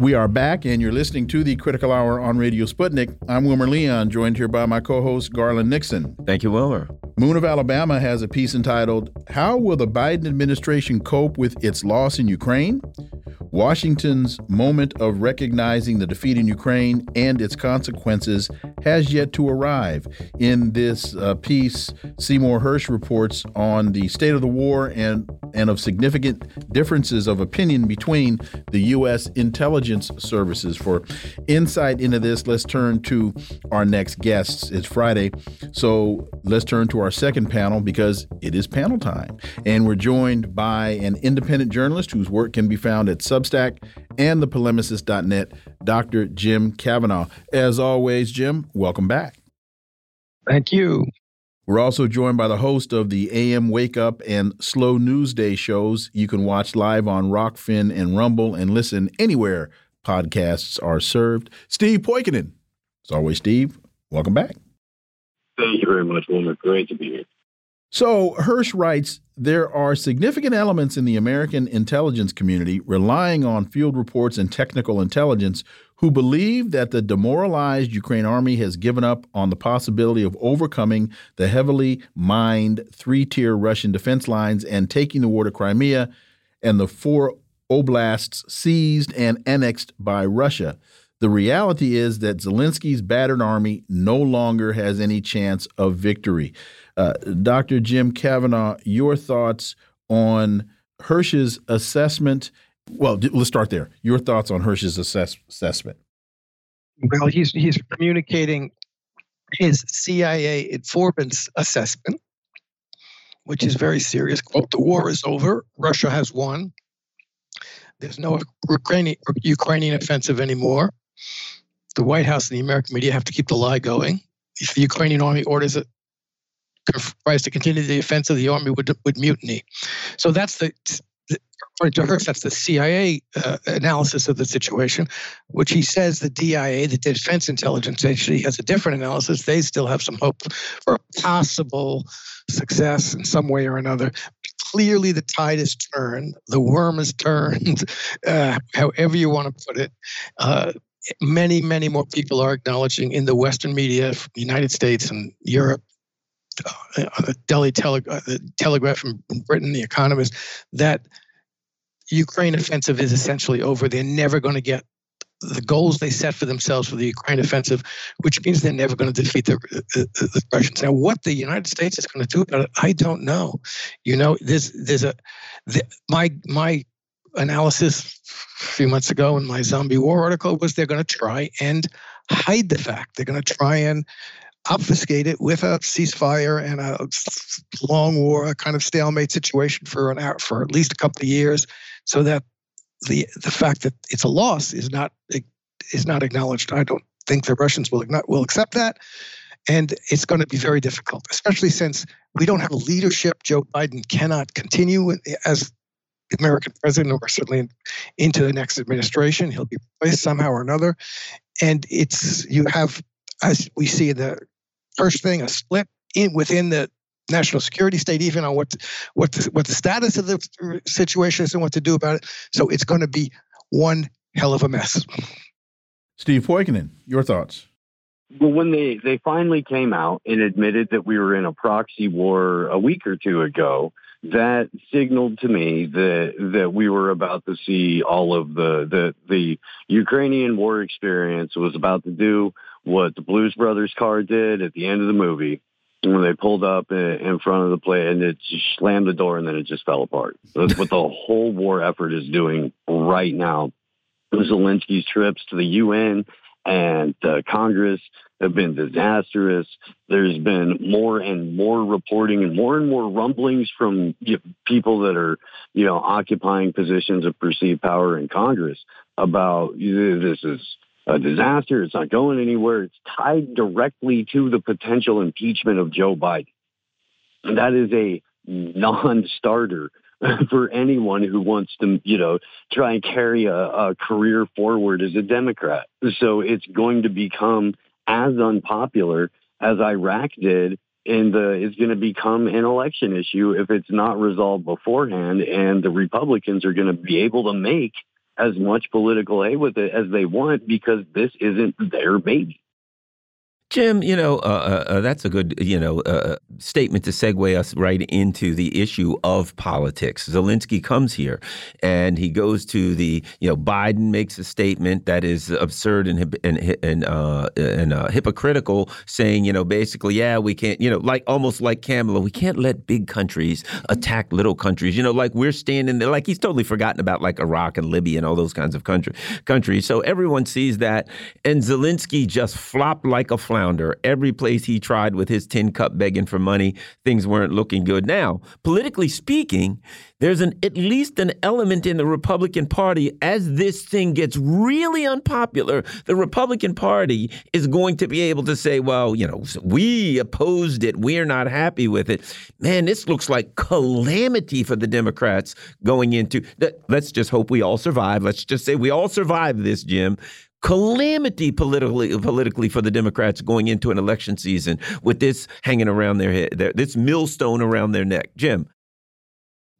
We are back, and you're listening to the Critical Hour on Radio Sputnik. I'm Wilmer Leon, joined here by my co host, Garland Nixon. Thank you, Wilmer. Moon of Alabama has a piece entitled, How Will the Biden Administration Cope with Its Loss in Ukraine? Washington's moment of recognizing the defeat in Ukraine and its consequences has yet to arrive. In this uh, piece, Seymour Hersh reports on the state of the war and, and of significant differences of opinion between the U.S. intelligence services. For insight into this, let's turn to our next guests. It's Friday, so let's turn to our second panel because it is panel time. And we're joined by an independent journalist whose work can be found at Substack and thepolemicist.net, Dr. Jim Kavanagh. As always, Jim, welcome back. Thank you. We're also joined by the host of the AM Wake Up and Slow News Day shows. You can watch live on Rokfin and Rumble and listen anywhere podcasts are served. Steve Poikonen. As always, Steve, welcome back. Thank you very much, Wilmer. Great to be here. So Hersh writes there are significant elements in the American intelligence community relying on field reports and technical intelligence who believe that the demoralized Ukraine army has given up on the possibility of overcoming the heavily mined three tier Russian defense lines and taking the war to Crimea and the four oblasts seized and annexed by Russia. The reality is that Zelensky's battered army no longer has any chance of victory. Uh, Dr. Jim Kavanagh, your thoughts on Hersh's assessment? Well, let's start there. Your thoughts on Hersh's assess assessment? Well, he's he's communicating his CIA informant's assessment, which is very serious. Quote, the war is over. Russia has won. There's no Ukrainian, Ukrainian offensive anymore. The White House and the American media have to keep the lie going. If the Ukrainian army orders it tries to continue the offensive, the army would would mutiny. So that's the, according to Hersh, that's the CIA uh, analysis of the situation, which he says the DIA, the Defense Intelligence Agency, has a different analysis. They still have some hope for possible success in some way or another. Clearly, the tide has turned. The worm has turned. Uh, however you want to put it. Uh, many, many more people are acknowledging in the Western media, United States and Europe, uh, the Daily Tele- uh, the Telegraph from Britain, The Economist, that Ukraine offensive is essentially over. They're never going to get the goals they set for themselves for the Ukraine offensive, which means they're never going to defeat the, the, the, Russians. Now, what the United States is going to do about it, I don't know. You know, there's there's a the, my my analysis a few months ago in my zombie war article was they're going to try and hide the fact. They're going to try and obfuscate it with a ceasefire and a long war, a kind of stalemate situation for an hour, for at least a couple of years, so that the the fact that it's a loss is not is not acknowledged. I don't think the Russians will will accept that, and it's going to be very difficult, especially since we don't have a leadership. Joe Biden cannot continue as American president, or certainly into the next administration. He'll be replaced somehow or another, and it's you have as we see in the first thing a split in within the national security state, even on what what the, what the status of the situation is and what to do about it. So it's going to be one hell of a mess. Steve Poikonen, your thoughts? Well, when they they finally came out and admitted that we were in a proxy war a week or two ago, that signaled to me that that we were about to see all of the the the Ukrainian war experience was about to do what the Blues Brothers car did at the end of the movie when they pulled up in front of the play and it just slammed the door and then it just fell apart. That's what the whole war effort is doing right now. Zelensky's trips to the UN and uh, Congress have been disastrous. There's been more and more reporting and more and more rumblings from you know, people that are, you know, occupying positions of perceived power in Congress about this is a disaster. It's not going anywhere. It's tied directly to the potential impeachment of Joe Biden. And that is a non-starter for anyone who wants to, you know, try and carry a, a career forward as a Democrat. So it's going to become as unpopular as Iraq did and uh, is going to become an election issue if it's not resolved beforehand. And the Republicans are going to be able to make as much political hay with it as they want because this isn't their baby. Jim, you know, uh, uh, uh, that's a good, you know, uh, uh, statement to segue us right into the issue of politics. Zelensky comes here and he goes to the, you know, Biden makes a statement that is absurd and and and, uh, and hypocritical, saying, you know, basically, yeah, we can't, you know, like almost like Kamala, we can't let big countries attack little countries. You know, like we're standing there, like he's totally forgotten about like Iraq and Libya and all those kinds of country countries. So everyone sees that, and Zelensky just flopped like a flounder. Every place he tried with his tin cup begging for money, things weren't looking good. Now, politically speaking, there's an at least an element in the Republican Party as this thing gets really unpopular. The Republican Party is going to be able to say, well, you know, we opposed it. We're not happy with it. Man, this looks like calamity for the Democrats going into. Let's just hope we all survive. Let's just say we all survive this, Jim calamity politically politically for the Democrats going into an election season with this hanging around their head, this millstone around their neck. Jim.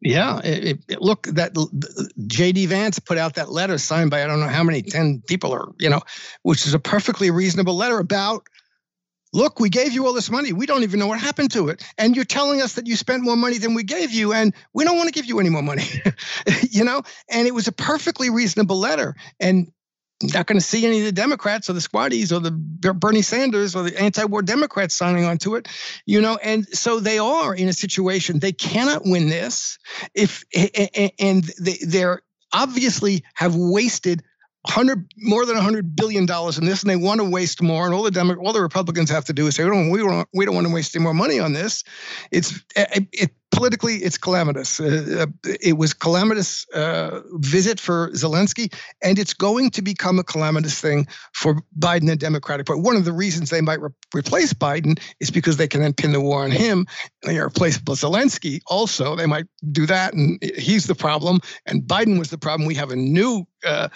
Yeah, it, it, look that J.D. Vance put out that letter signed by I don't know how many ten people or you know, which is a perfectly reasonable letter about. Look, we gave you all this money. We don't even know what happened to it, and you're telling us that you spent more money than we gave you, and we don't want to give you any more money. you know, and it was a perfectly reasonable letter, and not going to see any of the Democrats or the squaddies or the Bernie Sanders or the anti-war Democrats signing on to it, you know, and so they are in a situation they cannot win this if and they, they're obviously have wasted hundred more than hundred billion dollars in this, and they want to waste more. And all the Demo- all the Republicans have to do is say, "We don't, we don't, we don't want to waste any more money on this." It's it, it politically, it's calamitous. Uh, uh, it was calamitous uh, visit for Zelensky, and it's going to become a calamitous thing for Biden and Democratic Party. One of the reasons they might re- replace Biden is because they can then pin the war on him. They replace Zelensky. Also, they might do that, and he's the problem, and Biden was the problem. We have a new. Uh,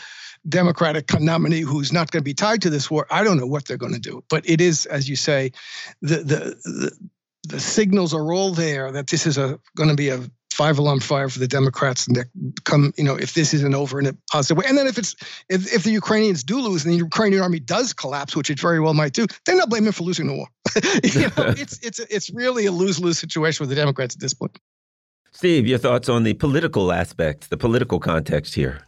Democratic nominee who's not going to be tied to this war. I don't know what they're going to do, but it is, as you say, the the the, the signals are all there that this is a going to be a five alarm fire for the Democrats and come, you know, if this isn't over in a positive way. And then if it's if, if the Ukrainians do lose and the Ukrainian army does collapse, which it very well might do, then they'll blame him for losing the war. you know, it's it's it's really a lose lose situation with the Democrats at this point. Steve, your thoughts on the political aspects, the political context here?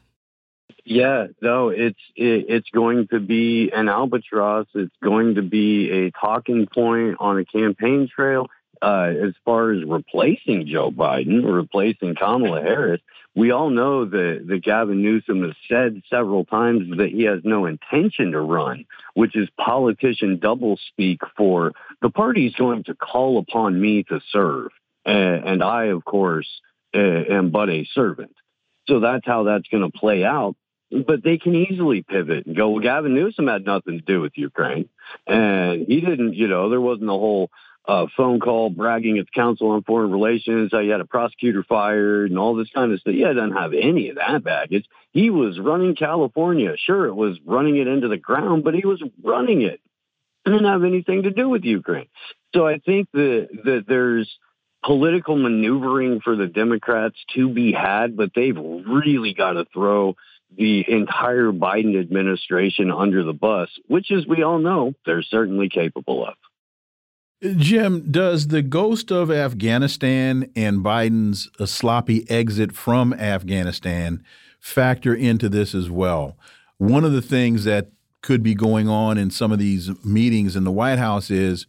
Yeah, no, it's it, it's going to be an albatross. It's going to be a talking point on a campaign trail. Uh, as far as replacing Joe Biden, replacing Kamala Harris, we all know that, that Gavin Newsom has said several times that he has no intention to run, which is politician doublespeak for the party is going to call upon me to serve. And, and I, of course, am but a servant. So that's how that's going to play out but they can easily pivot and go, well, Gavin Newsom had nothing to do with Ukraine. And he didn't, you know, there wasn't a whole uh, phone call bragging at the Council on Foreign Relations how you had a prosecutor fired and all this kind of stuff. Yeah, doesn't have any of that baggage. He was running California. Sure, it was running it into the ground, but he was running it. It didn't have anything to do with Ukraine. So I think that, that there's political maneuvering for the Democrats to be had, but they've really got to throw the entire Biden administration under the bus, which, as we all know, they're certainly capable of. Jim, does the ghost of Afghanistan and Biden's uh, sloppy exit from Afghanistan factor into this as well? One of the things that could be going on in some of these meetings in the White House is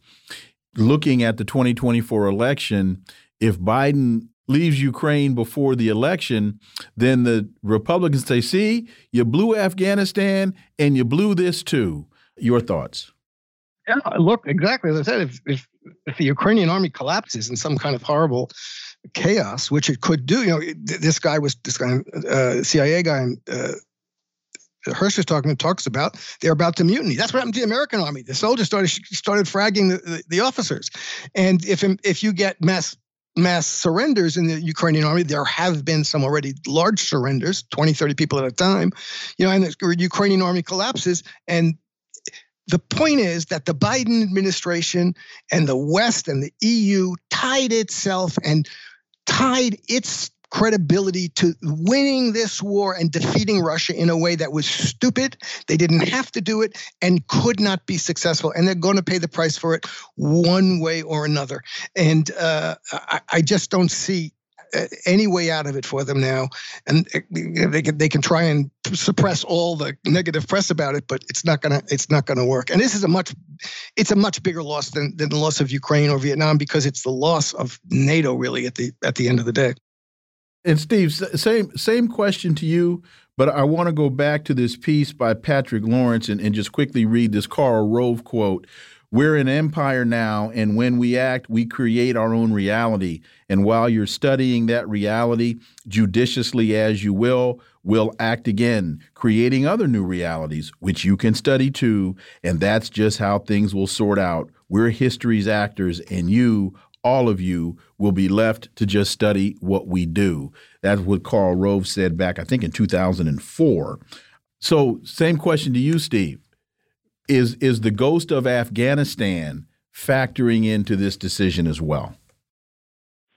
looking at the 2024 election. If Biden leaves Ukraine before the election, then the Republicans say, see, you blew Afghanistan and you blew this too. Your thoughts? Yeah, look, exactly as I said, if, if, if the Ukrainian army collapses in some kind of horrible chaos, which it could do, you know, this guy was, this guy, uh, CIA guy, uh, Hersh is talking talks about they're about to mutiny. That's what happened to the American army. The soldiers started started fragging the, the, the officers, and if if you get mass mass surrenders in the Ukrainian army. There have been some already large surrenders, 20, 30 people at a time, you know, and the Ukrainian army collapses. And the point is that the Biden administration and the West and the EU tied itself and tied its credibility to winning this war and defeating Russia in a way that was stupid. They didn't have to do it and could not be successful. And they're going to pay the price for it one way or another. And uh, I, I just don't see uh, any way out of it for them now, and uh, they can they can try and suppress all the negative press about it, but it's not gonna it's not gonna work. And this is a much it's a much bigger loss than than the loss of Ukraine or Vietnam because it's the loss of NATO really at the at the end of the day. And Steve, same same question to you, but I want to go back to this piece by Patrick Lawrence and, and just quickly read this Karl Rove quote. We're an empire now, and when we act, we create our own reality. And while you're studying that reality judiciously as you will, we'll act again, creating other new realities, which you can study too. And that's just how things will sort out. We're history's actors, and you all of you will be left to just study what we do. That's what Karl Rove said back, I think, in 2004. So, same question to you, Steve. Is is the ghost of Afghanistan factoring into this decision as well?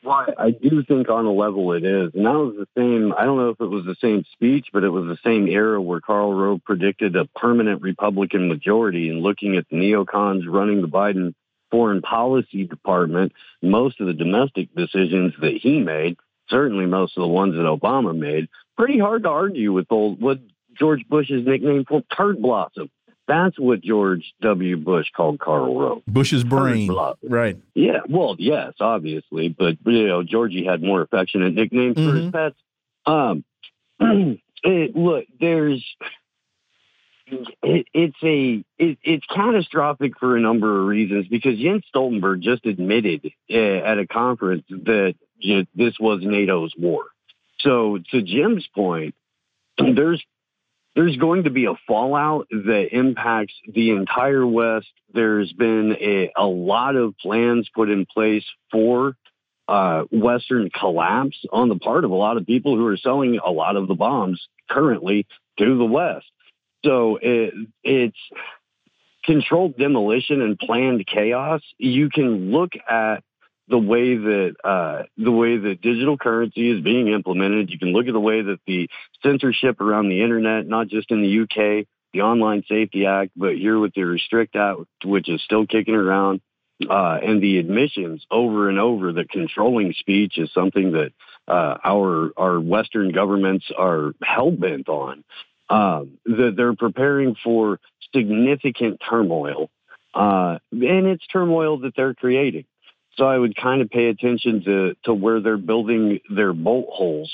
Well, I do think on a level it is. And that was the same, I don't know if it was the same speech, but it was the same era where Karl Rove predicted a permanent Republican majority and looking at the neocons running the Biden foreign policy department, most of the domestic decisions that he made, certainly most of the ones that Obama made, pretty hard to argue with old what George Bush's nickname for turd blossom. That's what George W. Bush called Karl Rove. Bush's brain. Right. Yeah. Well, yes, obviously. But, you know, Georgie had more affectionate nicknames mm-hmm. for his mm-hmm. pets. Um, it, look, there's it, it's a it, it's catastrophic for a number of reasons because Jens Stoltenberg just admitted uh, at a conference that you know, this was NATO's war. So to Jim's point, there's there's going to be a fallout that impacts the entire West. There's been a, a lot of plans put in place for uh, Western collapse on the part of a lot of people who are selling a lot of the bombs currently to the West. So it, it's controlled demolition and planned chaos. You can look at the way that uh, the way that digital currency is being implemented. You can look at the way that the censorship around the internet, not just in the UK, the Online Safety Act, but here with the Restrict Act, which is still kicking around, uh, and the admissions over and over that controlling speech is something that uh, our our Western governments are hell bent on. Um, that they're preparing for significant turmoil, uh, and it's turmoil that they're creating. So I would kind of pay attention to to where they're building their bolt holes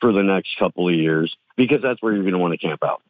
for the next couple of years because that's where you're going to want to camp out.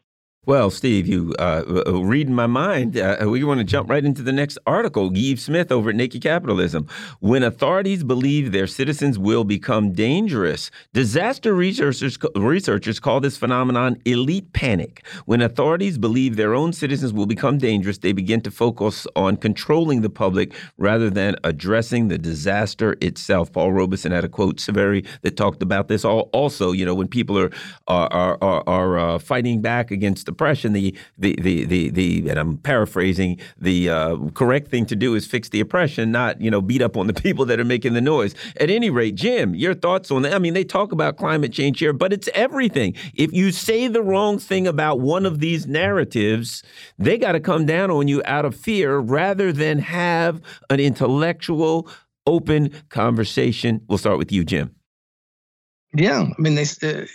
Well, Steve, you uh, uh read my mind. Uh, we want to jump right into the next article. Yves Smith over at Naked Capitalism. When authorities believe their citizens will become dangerous, disaster researchers researchers call this phenomenon elite panic. When authorities believe their own citizens will become dangerous, they begin to focus on controlling the public rather than addressing the disaster itself. Paul Robeson had a quote, Severi, that talked about this. Also, you know, when people are are are, are uh, fighting back against oppression, the the the the, the and I'm paraphrasing, the uh, correct thing to do is fix the oppression, not you know beat up on the people that are making the noise. At any rate, Jim, your thoughts on that? I mean, they talk about climate change here, but it's everything. If you say the wrong thing about one of these narratives, they got to come down on you out of fear rather than have an intellectual, open conversation. We'll start with you, Jim. Yeah, I mean, they. Uh,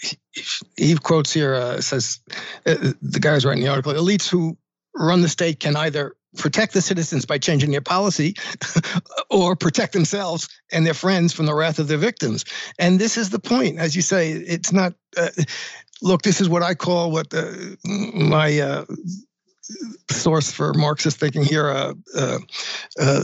he quotes here uh, says uh, the guy who's writing the article: elites who run the state can either protect the citizens by changing their policy or protect themselves and their friends from the wrath of their victims. And this is the point, as you say. It's not. Uh, look, this is what I call what the, my uh, source for Marxist thinking here. Uh, uh,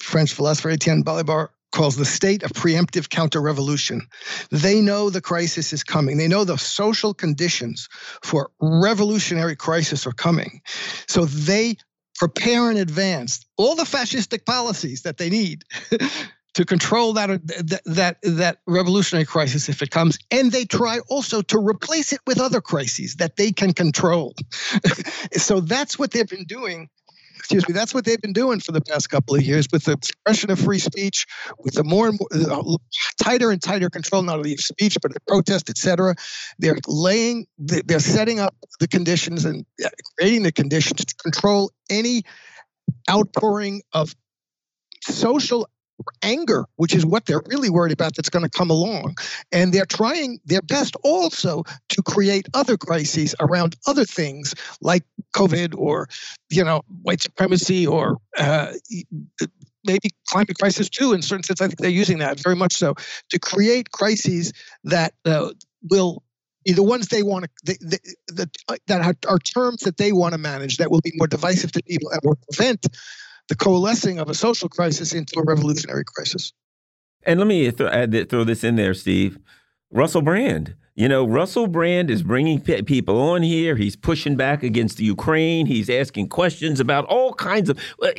French philosopher Etienne Balibar calls the state of preemptive counter revolution. They know the crisis is coming. They know the social conditions for revolutionary crisis are coming. So they prepare in advance all the fascistic policies that they need to control that, that that that revolutionary crisis if it comes and they try also to replace it with other crises that they can control so that's what they've been doing excuse me, that's what they've been doing for the past couple of years with the suppression of free speech, with the more and more uh, tighter and tighter control, not only of speech, but of protest, etc. They're laying, they're setting up the conditions and uh, creating the conditions to control any outpouring of social anger, which is what they're really worried about that's going to come along. And they're trying their best also to create other crises around other things like COVID or, you know, white supremacy or uh, maybe climate crisis too. In certain sense, I think they're using that very much so to create crises that uh, will the ones they want to they, they, uh, that are terms that they want to manage that will be more divisive to people and will prevent the coalescing of a social crisis into a revolutionary crisis. And let me th add, throw this in there, Steve. Russell Brand. You know, Russell Brand is bringing people on here. He's pushing back against the Ukraine. He's asking questions about all kinds of uh,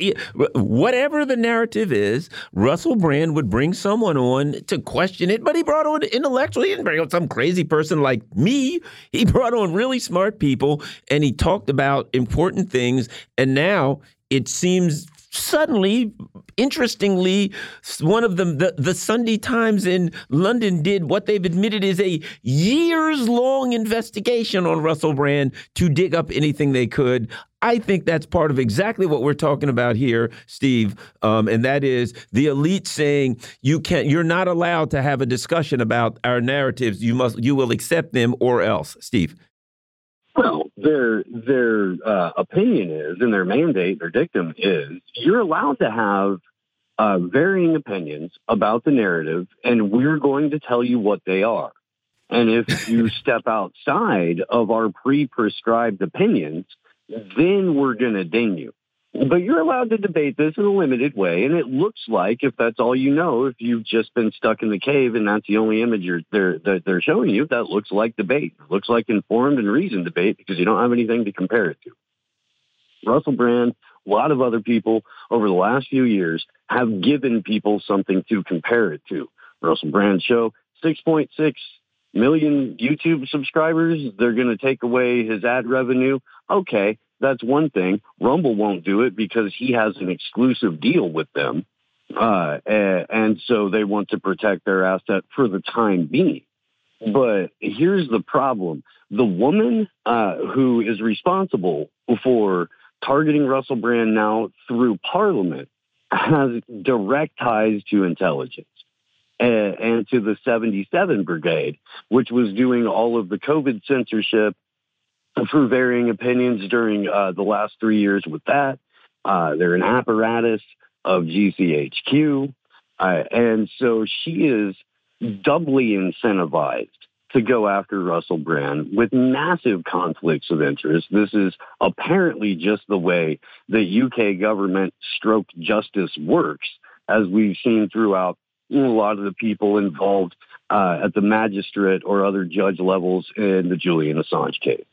whatever the narrative is. Russell Brand would bring someone on to question it, but he brought on intellectually. He didn't bring on some crazy person like me. He brought on really smart people and he talked about important things. And now it seems suddenly, interestingly, one of them, the, the Sunday Times in London did what they've admitted is a years long investigation on Russell Brand to dig up anything they could. I think that's part of exactly what we're talking about here, Steve, um, and that is the elite saying you can't, you're not allowed to have a discussion about our narratives. You must, you will accept them or else, Steve. Well, their their uh, opinion is, and their mandate, their dictum is, you're allowed to have uh, varying opinions about the narrative, and we're going to tell you what they are. And if you step outside of our pre-prescribed opinions, then we're going to ding you. But you're allowed to debate this in a limited way, and it looks like, if that's all you know, if you've just been stuck in the cave and that's the only image they're that they're showing you, that looks like debate. It looks like informed and reasoned debate because you don't have anything to compare it to. Russell Brand, a lot of other people over the last few years have given people something to compare it to. Russell Brand show 6.6 million YouTube subscribers. They're going to take away his ad revenue. Okay, that's one thing. Rumble won't do it because he has an exclusive deal with them. Uh, and, so they want to protect their asset for the time being. But here's the problem. The woman uh, who is responsible for targeting Russell Brand now through Parliament has direct ties to intelligence and, and to the 77 Brigade, which was doing all of the COVID censorship for varying opinions during uh, the last three years with that. Uh, they're an apparatus of GCHQ. Uh, and so she is doubly incentivized to go after Russell Brand with massive conflicts of interest. This is apparently just the way the UK government stroke justice works, as we've seen throughout a lot of the people involved uh, at the magistrate or other judge levels in the Julian Assange case.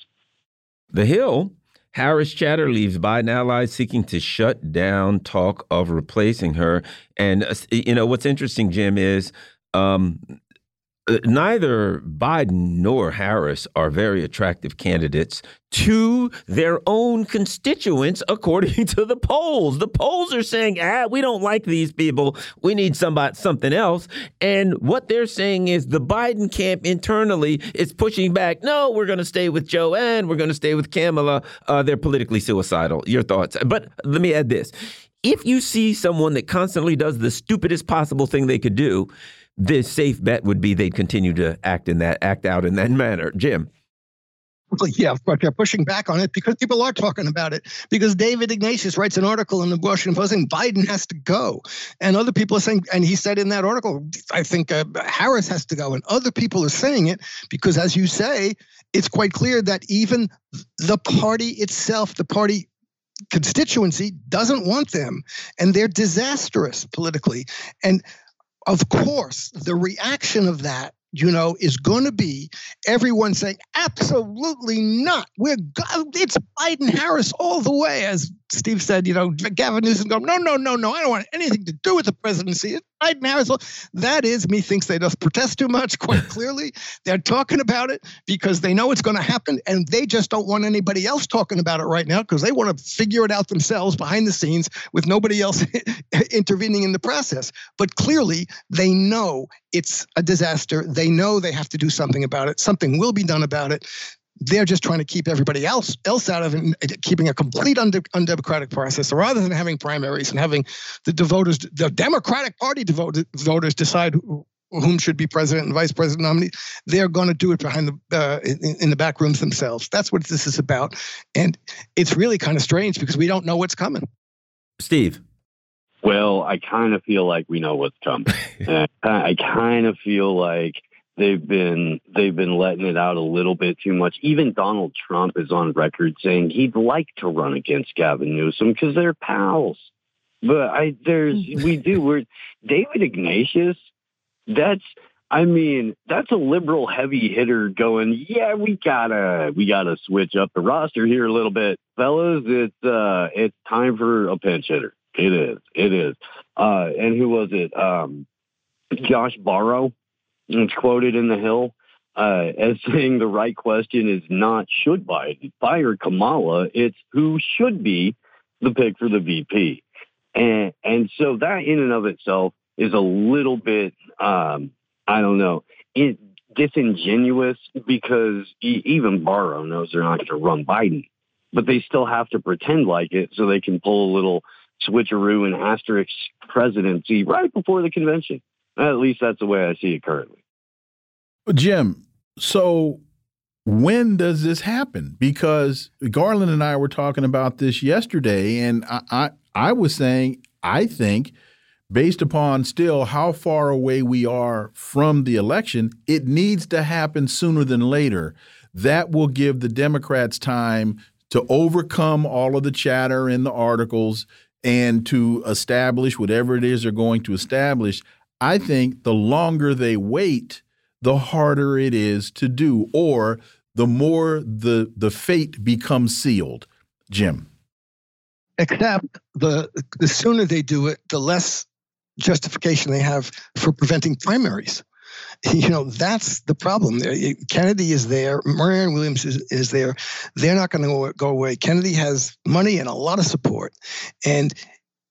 The Hill. Harris chatter leaves Biden allies seeking to shut down talk of replacing her. And, uh, you know, what's interesting, Jim, is um, neither Biden nor Harris are very attractive candidates to their own constituents, according to the polls. The polls are saying, ah, we don't like these people. We need somebody something else. And what they're saying is the Biden camp internally is pushing back. No, we're going to stay with Joanne. We're going to stay with Kamala. Uh, they're politically suicidal. Your thoughts? But let me add this: if you see someone that constantly does the stupidest possible thing they could do the safe bet would be they'd continue to act in that act out in that manner. Jim. Yeah, but they're pushing back on it because people are talking about it. Because David Ignatius writes an article in the Washington Post saying Biden has to go, and other people are saying, and he said in that article, I think uh, Harris has to go, and other people are saying it because, as you say, it's quite clear that even the party itself, the party constituency, doesn't want them, and they're disastrous politically, and of course, the reaction of that, you know, is going to be everyone saying, absolutely not. We're it's Biden Harris all the way, as Steve said, you know, Gavin Newsom going, no, no, no, no, I don't want anything to do with the presidency. Biden Harris. That is, me thinks they just protest too much, quite clearly. They're talking about it because they know it's going to happen and they just don't want anybody else talking about it right now because they want to figure it out themselves behind the scenes with nobody else intervening in the process. But clearly, they know it's a disaster. They know they have to do something about it. Something will be done about it they're just trying to keep everybody else else out of it, keeping a complete undemocratic process. So rather than having primaries and having the, the voters, the Democratic Party devoted voters decide who, whom should be president and vice president nominee, they're going to do it behind the uh, in, in, the back rooms themselves. That's what this is about, and it's really kind of strange because we don't know what's coming. Steve. Well, I kind of feel like we know what's coming. I kind of feel like they've been they've been letting it out a little bit too much. Even Donald Trump is on record saying he'd like to run against Gavin Newsom because they're pals. But I there's we do we're David Ignatius. That's I mean that's a liberal heavy hitter going. Yeah, we gotta we gotta switch up the roster here a little bit, fellas. It's uh it's time for a pinch hitter. It is. It is. Uh, and who was it? Um, Josh Barro it's quoted in the Hill uh, as saying the right question is not should Biden fire Kamala, it's who should be the pick for the VP. And and so that in and of itself is a little bit um, I don't know it, disingenuous because even Barro knows they're not going to run Biden, but they still have to pretend like it so they can pull a little switcheroo and asterisk presidency right before the convention. At least that's the way I see it currently. Jim, so when does this happen? Because Garland and I were talking about this yesterday, and I, I, I was saying I think based upon still how far away we are from the election, it needs to happen sooner than later. That will give the Democrats time to overcome all of the chatter in the articles and to establish whatever it is they're going to establish. I think the longer they wait, the harder it is to do, or the more the the fate becomes sealed. Jim. Except the the sooner they do it, the less justification they have for preventing primaries. You know, that's the problem uh, there. Kennedy is there. Marianne Williams is, is there. They're not going to go away. Kennedy has money and a lot of support. And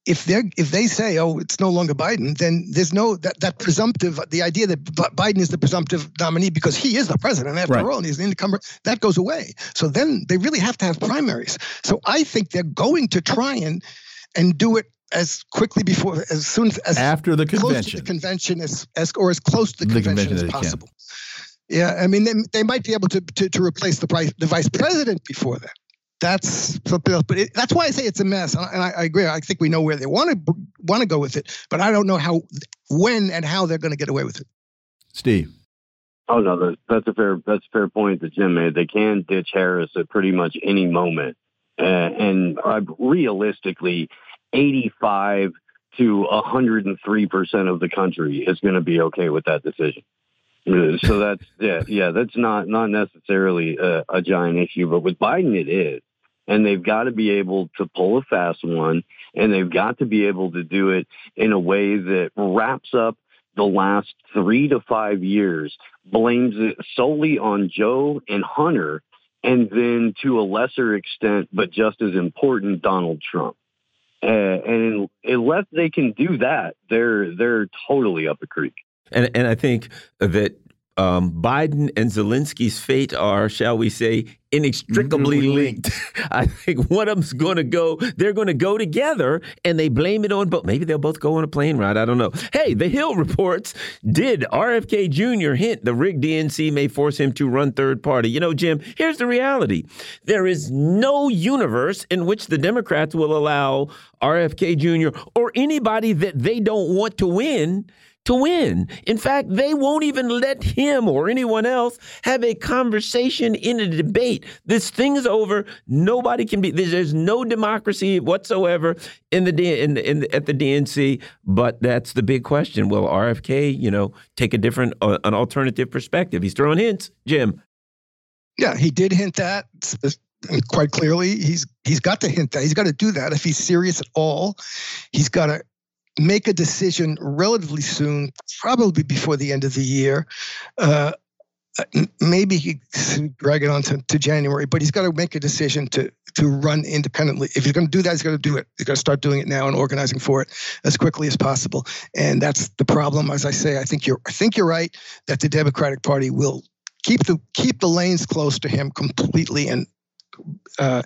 if they if they say, "Oh, it's no longer Biden," then there's no that that presumptive the idea that Biden is the presumptive nominee because he is the president after right. all, and he's an incumbent. That goes away. So then they really have to have primaries. So I think they're going to try and and do it as quickly before as soon as, after the convention, the convention as, as or as close to the, the convention, convention, as possible. Yeah, I mean they, they might be able to, to to replace the the vice president before that that's something else. But it, that's why I say it's a mess. And I, I, agree. I think we know where they want to want to go with it, but I don't know how, when, and how they're going to get away with it. Steve. Oh no, that's, that's a fair that's a fair point that Jim made. They can ditch Harris at pretty much any moment, uh, and uh, realistically, eighty-five to hundred and three percent of the country is going to be okay with that decision. Uh, so that's yeah, yeah, that's not not necessarily a, a giant issue, but with Biden it is and they've got to be able to pull a fast one and they've got to be able to do it in a way that wraps up the last three to five years, blames it solely on Joe and Hunter, and then to a lesser extent, but just as important, Donald Trump. Uh, and unless they can do that, they're they're totally up the creek. And and I think that um, Biden and Zelensky's fate are, shall we say, inextricably linked. I think one of them's going to go, they're going to go together and they blame it on both. Maybe they'll both go on a plane ride. I don't know. Hey, the Hill reports did RFK Jr. hint the rigged DNC may force him to run third party? You know, Jim, here's the reality there is no universe in which the Democrats will allow RFK Jr. or anybody that they don't want to win to win. In fact, they won't even let him or anyone else have a conversation in a debate. This thing's over. Nobody can be. There's no democracy whatsoever in the, in the, in the, at the DNC. But that's the big question. Will RFK, you know, take a different, uh, an alternative perspective? He's throwing hints, Jim. Yeah, he did hint that quite clearly. He's he's got to hint that. He's got to do that if he's serious at all. He's got to make a decision relatively soon, probably before the end of the year. Uh, maybe drag it on to, to January, but he's got to make a decision to to run independently. If he's going to do that, he's got to do it. He's got to start doing it now and organizing for it as quickly as possible. And that's the problem. As I say, I think you're I think you're right that the Democratic Party will keep the keep the lanes close to him completely and uh,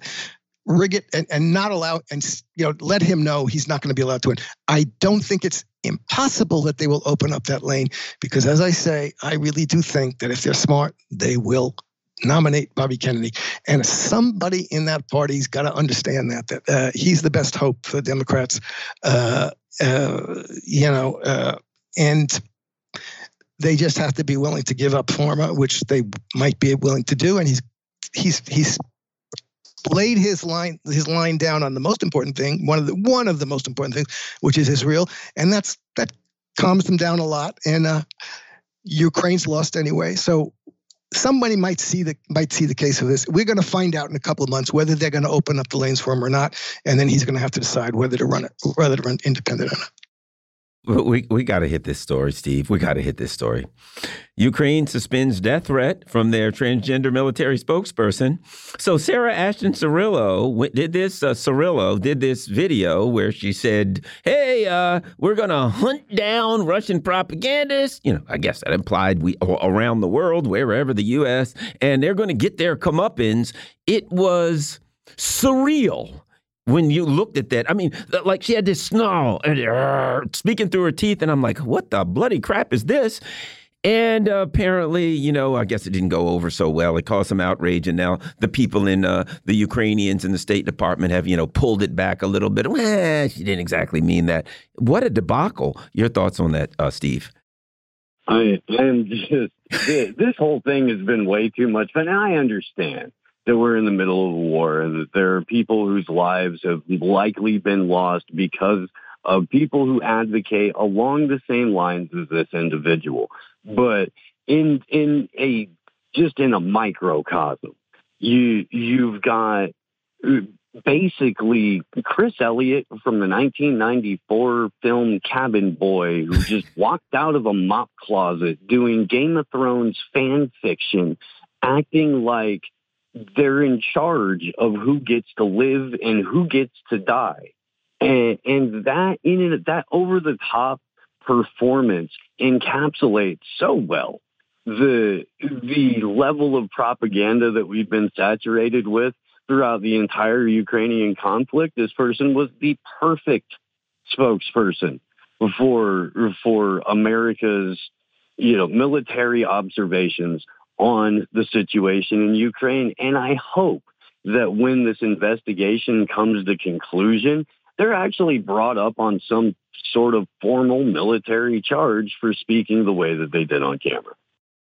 rig it and, and not allow and you know let him know he's not going to be allowed to win. I don't think it's impossible that they will open up that lane because as I say, I really do think that if they're smart, they will nominate Bobby Kennedy. And somebody in that party's got to understand that that uh, he's the best hope for Democrats. Uh, uh, you know, uh, and they just have to be willing to give up former, which they might be willing to do. And he's he's he's laid his line his line down on the most important thing, one of the one of the most important things, which is Israel, and that's that calms them down a lot. And uh, Ukraine's lost anyway, so somebody might see the might see the case of this. We're going to find out in a couple of months whether they're going to open up the lanes for him or not, and then he's going to have to decide whether to run it, whether to run independent or not. We we got to hit this story, Steve. We got to hit this story. Ukraine suspends death threat from their transgender military spokesperson. So Sarah Ashton Cirillo did this. Uh, Cirillo did this video where she said, "Hey, uh, we're gonna hunt down Russian propagandists." You know, I guess that implied we around the world, wherever the U.S. and they're to get their comeuppance. It was surreal when you looked at that, I mean, like she had this snarl and uh, speaking through her teeth, and I'm like, what the bloody crap is this? And uh, apparently, you know, I guess it didn't go over so well. It caused some outrage, and now the people in uh, the Ukrainians in the State Department have, you know, pulled it back a little bit. Well, she didn't exactly mean that. What a debacle! Your thoughts on that, uh, Steve? I am just this whole thing has been way too much fun. I understand that we're in the middle of a war and that there are people whose lives have likely been lost because of people who advocate along the same lines as this individual. But in in a just in a microcosm, you you've got basically Chris Elliott from the 1994 film Cabin Boy, who just walked out of a mop closet doing Game of Thrones fan fiction, acting like they're in charge of who gets to live and who gets to die. And, and that in it, that over the top performance encapsulates so well the the level of propaganda that we've been saturated with throughout the entire Ukrainian conflict. This person was the perfect spokesperson for for America's you know military observations on the situation in Ukraine and I hope that when this investigation comes to conclusion they're actually brought up on some sort of formal military charge for speaking the way that they did on camera.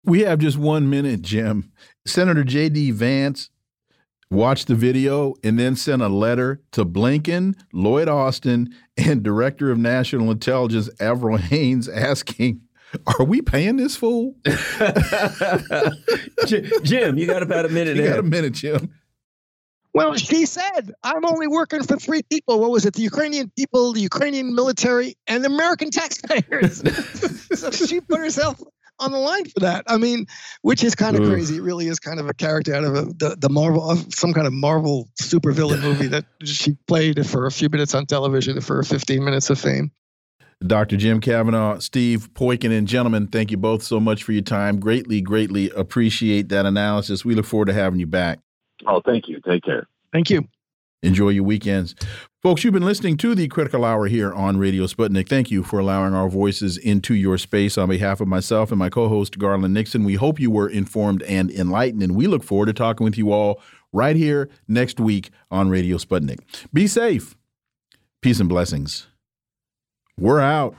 We have just one minute, Jim. Senator J.D. Vance watched the video and then sent a letter to Blinken, Lloyd Austin, and Director of National Intelligence Avril Haines asking, are we paying this fool? Jim, you got about a minute. You got a minute, Jim. Well, she said, I'm only working for three people. What was it? The Ukrainian people, the Ukrainian military, and the American taxpayers. so she put herself on the line for that. I mean, which is kind of crazy. It really is kind of a character out of a, the, the Marvel, some kind of Marvel supervillain movie that she played for a few minutes on television for 15 minutes of fame. Dr. Jim Kavanagh, Steve Poikonen, and gentlemen, thank you both so much for your time. Greatly, greatly appreciate that analysis. We look forward to having you back. Oh, thank you. Take care. Thank you. Enjoy your weekends. Folks, you've been listening to the Critical Hour here on Radio Sputnik. Thank you for allowing our voices into your space. On behalf of myself and my co host, Garland Nixon, we hope you were informed and enlightened, and we look forward to talking with you all right here next week on Radio Sputnik. Be safe. Peace and blessings. We're out.